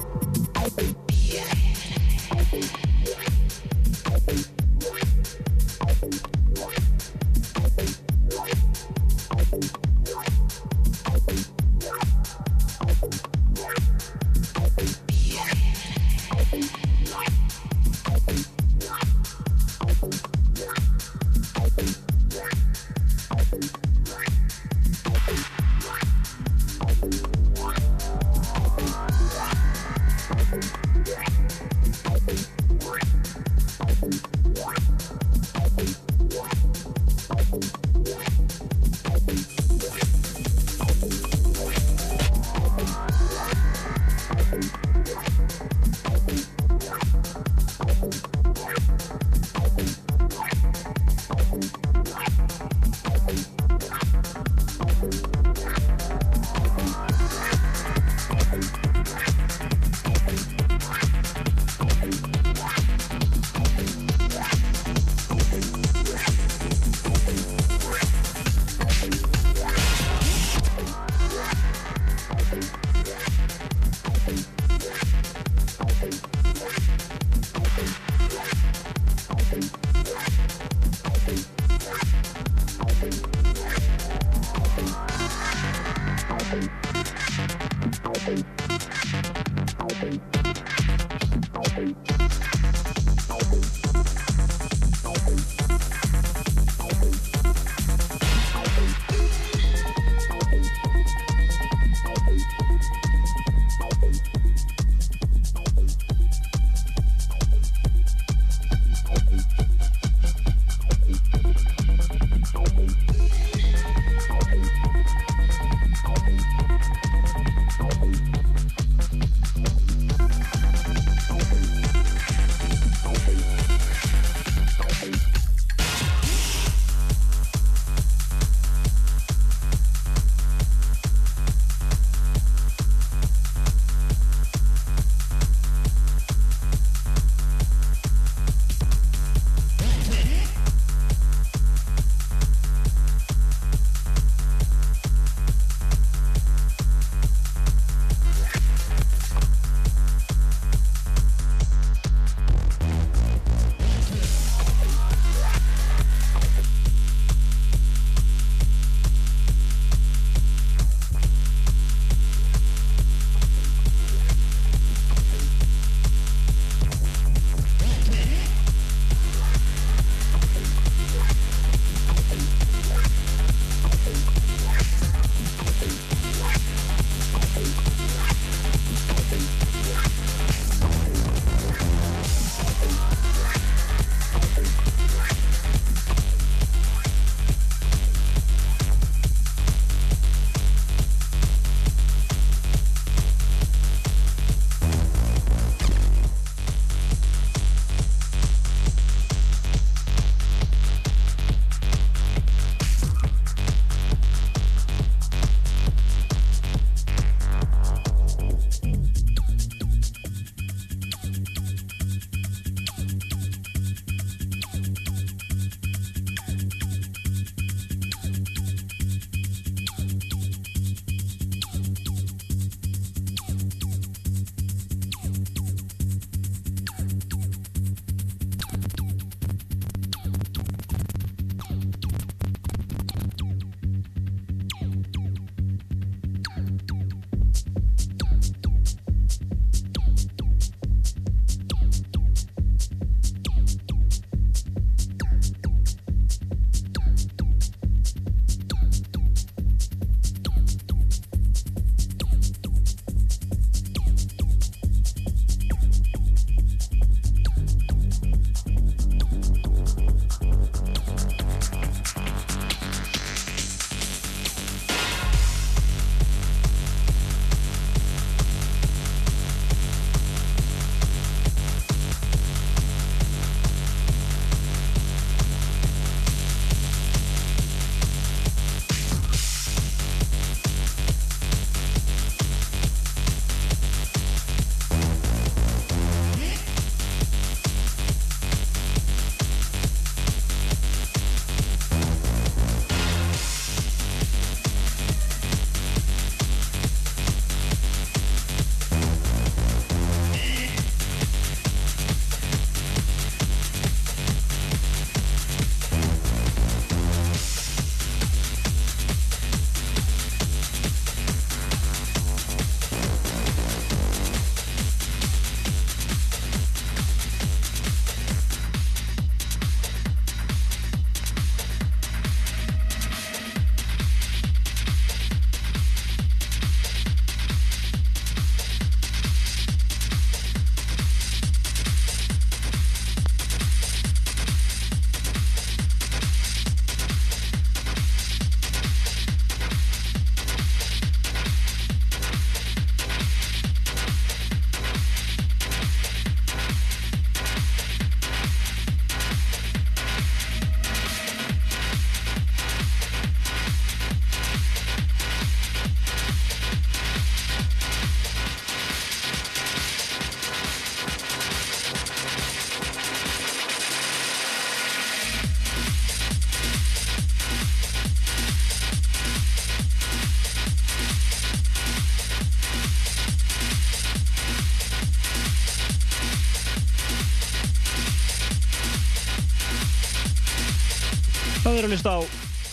E: Það er að hlusta á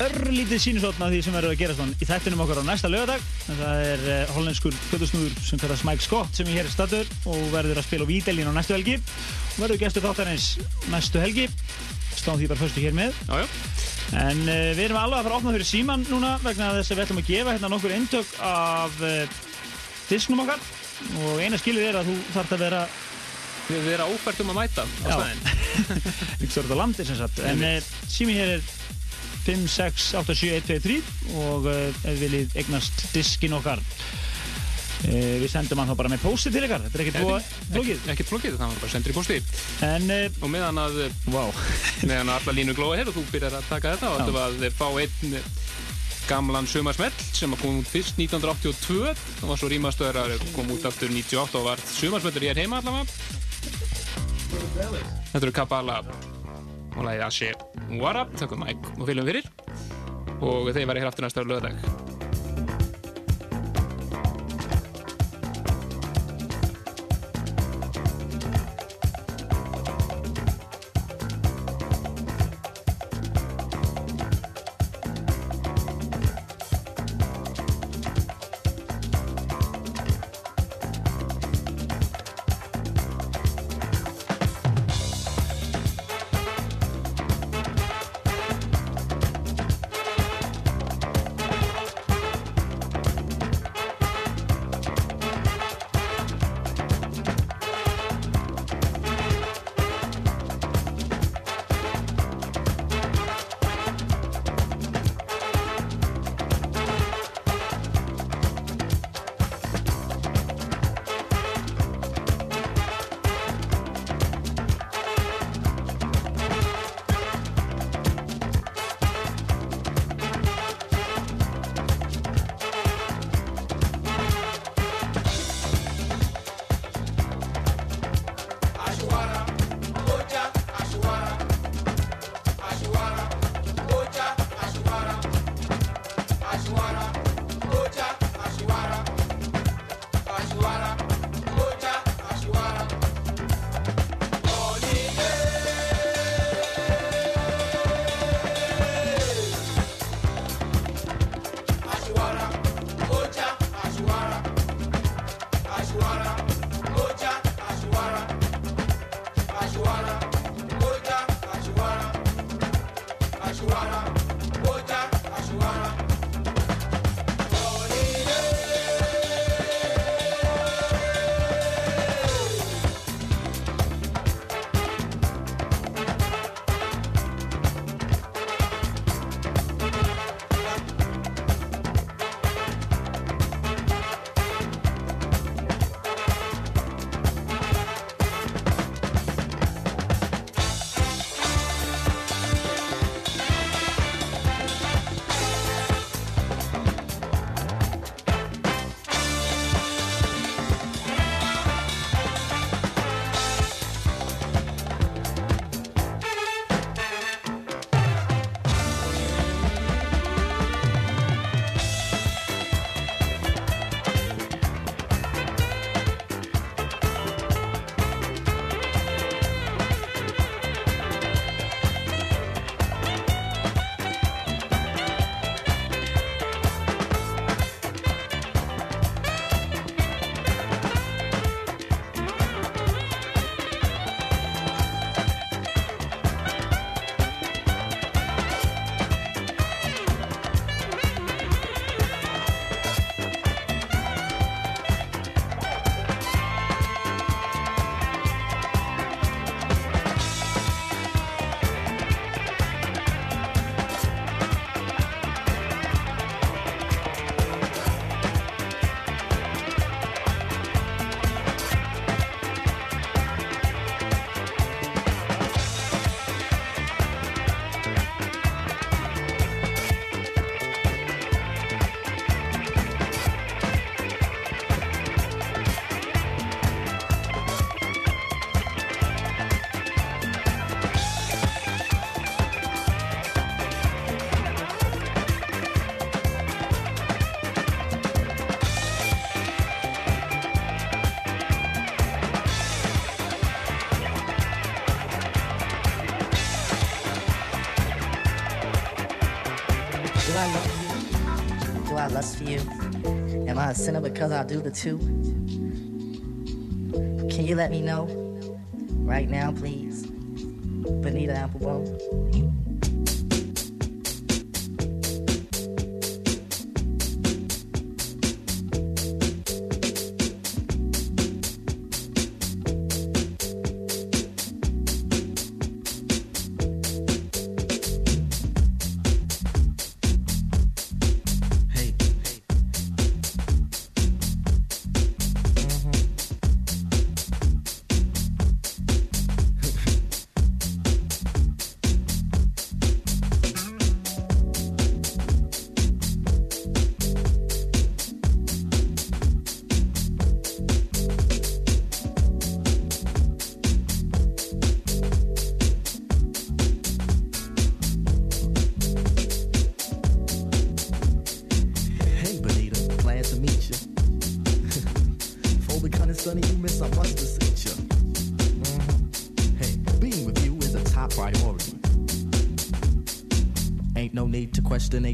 E: örlítið sínusotna því sem verður að gerast hann í þættinum okkar á næsta lögadag. Það er uh, hollenskur kvöldusnúður sem kallast Mike Scott sem er hér í staður og verður að spila á Vídelín á næstu helgi. Og verður gestur þáttarins næstu helgi. Stáðum því bara förstu hér með.
D: Já, já.
E: En uh, við erum alveg að fara að opna fyrir síman núna vegna þess að við ætlum að gefa hérna nokkur eintök af uh, disknum okkar. Og eina skilið er að þú þarf að vera
D: Við erum ófært um að mæta á.
E: Ekki svo er þetta landi sem sagt. En sími hér er 5, 6, 8, 7, 1, 2, 3 og uh, ef þið viljið eignast diskin okkar uh, við sendum hann þá bara með pósti til ykkar. Þetta er ekkert flókið.
D: Ekkert flókið, það var bara sendur í posti.
E: En, uh,
D: Og meðan að,
E: wow.
D: meðan að alla línu glóa hér og þú byrjar að taka þetta og þetta að fá einn gamlan sumarsmell sem kom út fyrst 1982 og var svo rýmastöður að kom út aftur 98 og var sumarsmellur er heima allavega Þetta eru Kabbalah og lagið Ashe Wara tökum Mike og fylgum fyrir. Og þeir verða hér aftur næsta lögadag
L: I a sinner because I do the two? Can you let me know? Right now, please.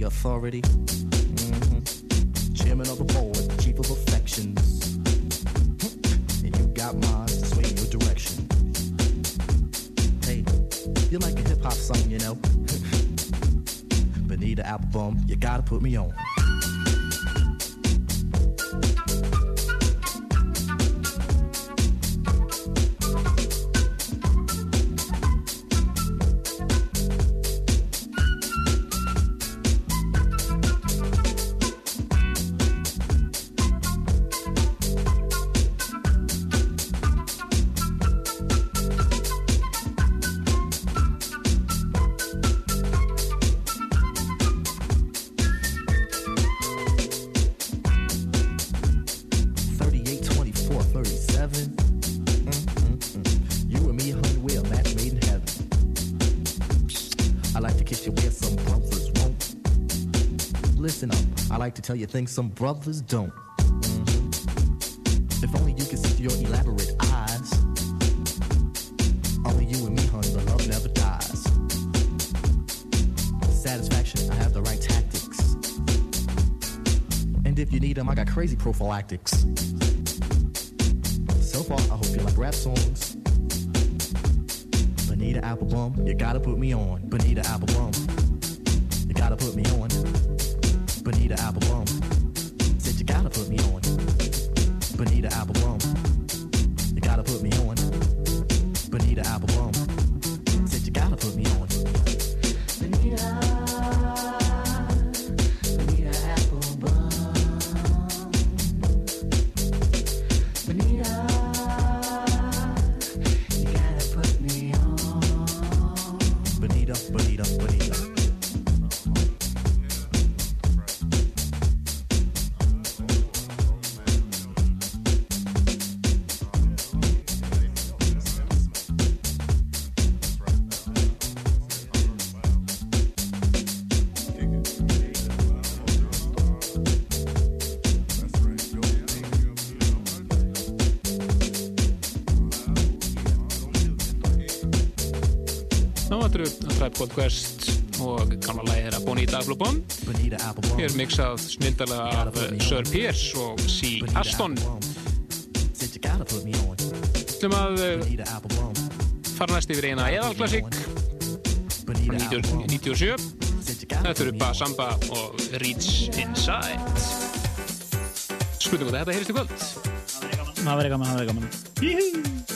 L: authority. Like to tell you things some brothers don't. If only you could see through your elaborate eyes. Only you and me, honey, the love never dies. Satisfaction, I have the right tactics. And if you need them, I got crazy prophylactics. So far, I hope you like rap songs. Bonita Applebum, you gotta put me on.
D: Quest og gamla þeirra Bonita Applebum.
L: Bonita Applebum.
D: Hér er mixað snildalega af eh, Sir Pierce og C. Aston. Ætlum að eh, fara næst yfir eina eðalklassík frá 90 97. Þetta eru Basamba og Reach Inside. Spurningu þetta heyrist í kvöld.
E: Það verður gaman, það verður gaman. Jíhú!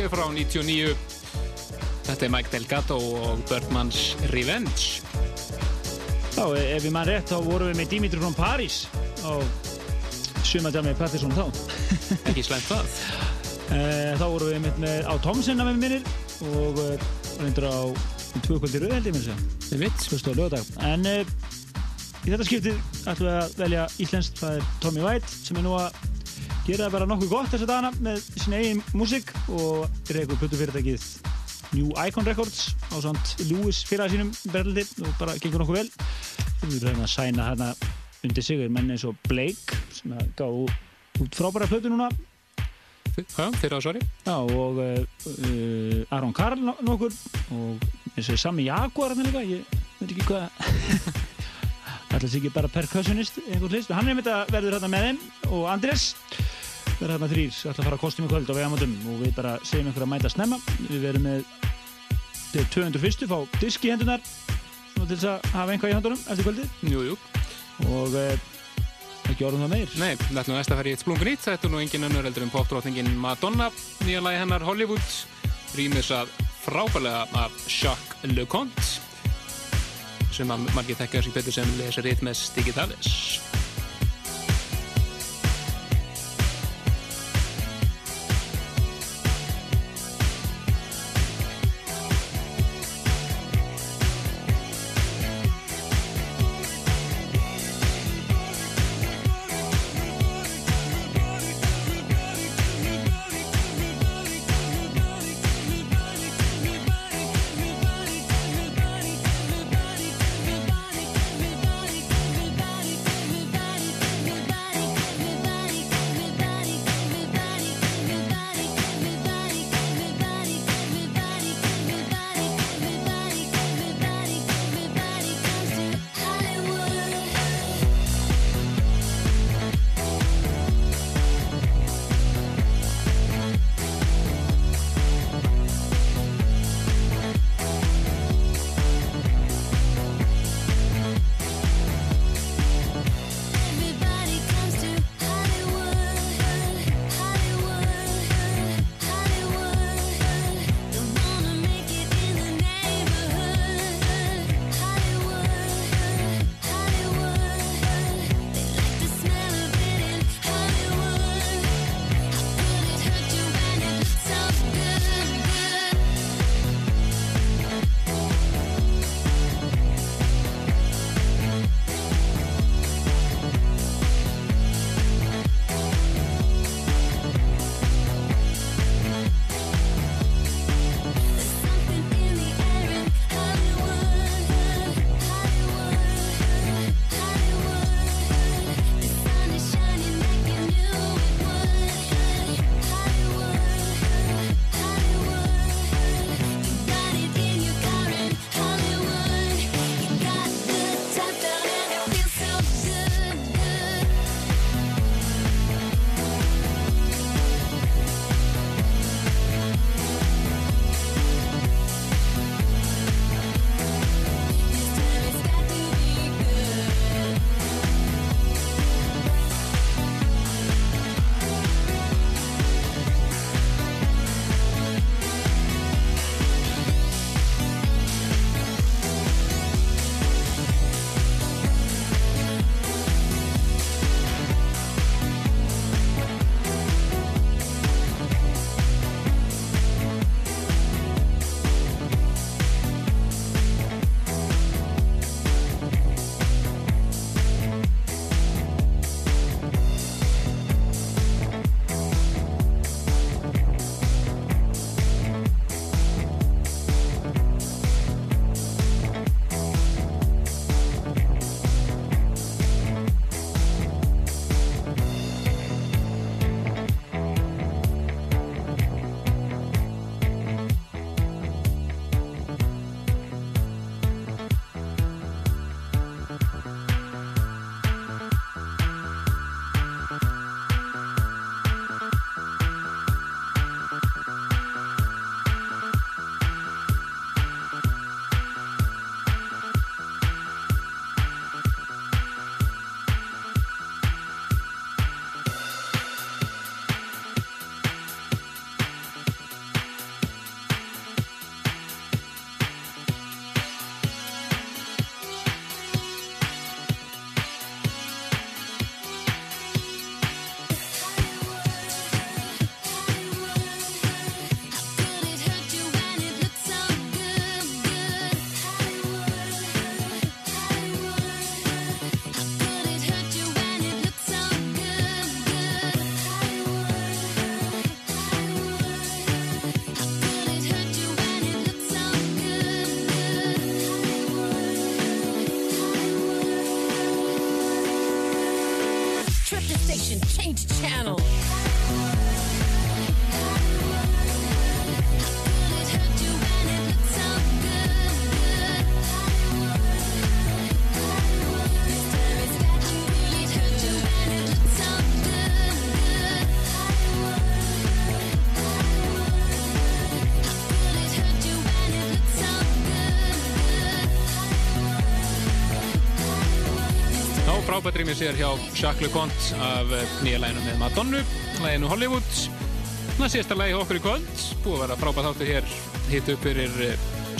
D: Sé frá 99. Þetta er Mike Delgado og Birdman's Revenge.
E: Já, ef ég mann rétt, þá vorum við með Dimitri frá París á sumadjami Pettersson þá.
D: Ekki slæmt það.
E: Eh, Þá vorum við með, með á Tomsen að með minnir og eh, reyndur á tvö kvöldi rauð held ég mér að segja.
D: Við vitt.
E: Fyrstu á lögadag. En í þetta skiptið ætlum við að velja íslenskt, það er Tommy White sem er nú að gera bara nokkuð gott þessa dagana með sin eigin músík og reykur plötufyrirtækið New Icon Records á samt Lewis félag sínum Berlindi og bara gengur nokkuð vel. Við erum að sæna hérna undir sig er menn eins og Blake sem að gá út frábæra plötu núna.
D: Já, þeirra á svari.
E: Já, og uh, Aron Karl no- nokkur og eins og Sami Jaguar hann líka, ég veit ekki hvað ætla sér ekki bara percussionist einhvern hlist, hann er mitt að verður hérna með þeim og Andrés verður hérna þrýr, ætla að fara að kostum í kvöld á vegamótum og við bara segjum ykkur að mæta snemma við verum með til 201. fá disk í hendunar svona til þess að hafa einhvað í höndunum eftir kvöldið
D: Jú, jú.
E: og uh, ekki orðum það meir
D: Nei, við ætlum næst að fara í eitt splungun nýtt. Þetta er nú engin önnur heldur en popdrótningin Madonna, nýja lagi hennar Hollywood, rýmis að frábælega af Jacques LeConte, sem að margir þekkja sig betur sem lesa ritmes Rýmið sér hjá Jacques LeConte af eh, nýja læginu með Madonnu, læginu Hollywood. Það er síðasta lægi okkur í kvöld. Búið að vera frábært þáttu hér hitt upp fyrir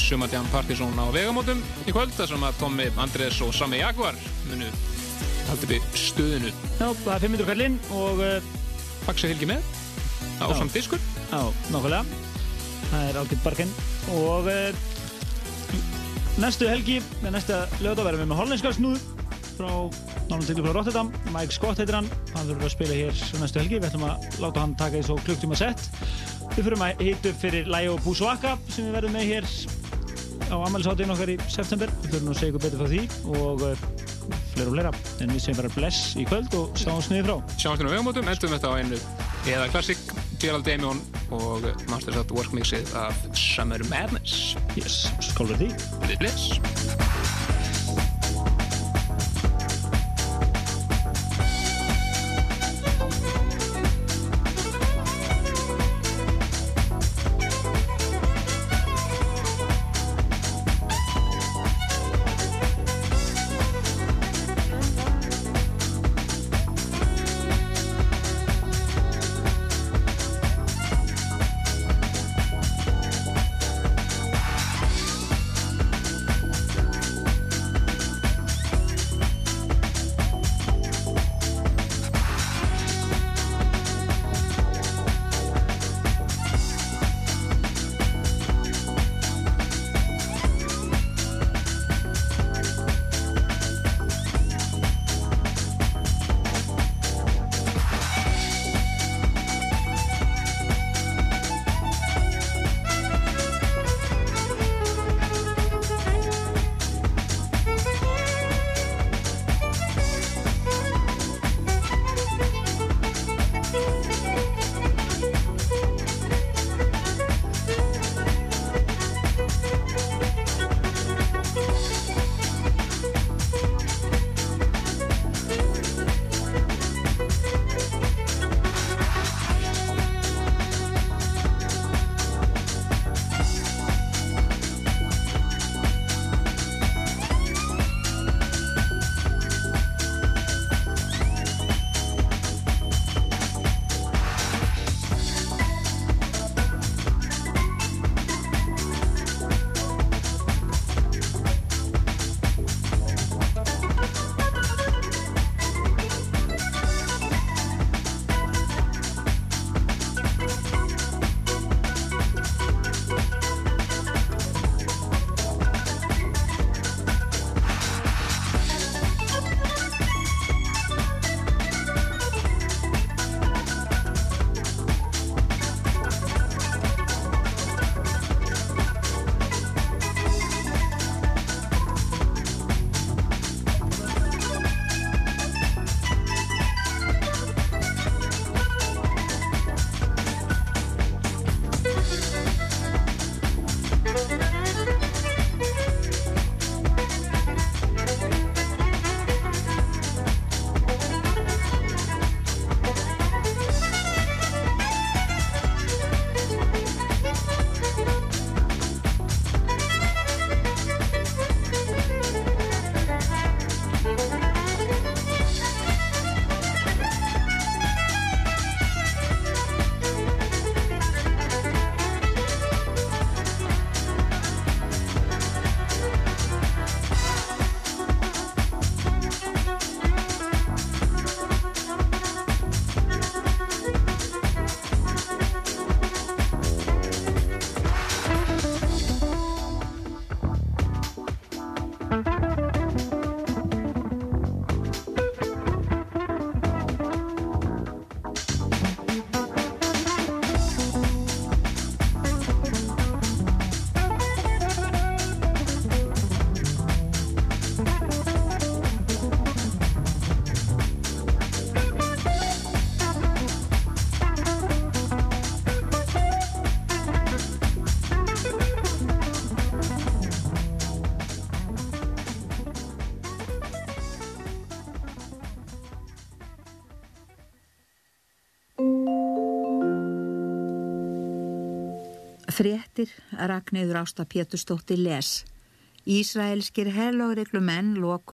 D: Sumadján Partizón á vegamótum í kvöld. þar sem að Tommi, Andrés og Sami Jaguar munu haldið við stuðinu.
E: Já, það er 500 kallinn og uh,
D: Faxi fylgir með á samt diskur.
E: Já, nákvæmlega. Það er ágætt barkinn. Og uh, næstu helgi, næsta lögða verðum við með hollenska snúð frá náttúrulega til frá Rotterdam. Mike Scott heitir hann. Hann verður að spila hér næstu helgi. Við ætlum að láta hann taka því svo klukktíma sett. Við fyrir að hita upp fyrir Læo Búsvaka sem við verðum með hér á ammælisháttinn okkar í september. Við fyrir að segja ykkur betur frá því og uh, fleira og fleira. En við segjum bara bless í kvöld og sjáum sniði frá.
D: Sjáumst hérna á vegamótum, endum þetta á einu eða klassik, Gerald Damion og Masters at Work mixið af Summer Madness.
E: Yes, skál fyrir því.
D: Bless.
M: Fréttir Ragnæður Ásta Pétursdóttir les. Ísraelskir herlóðreglumenn lokuðu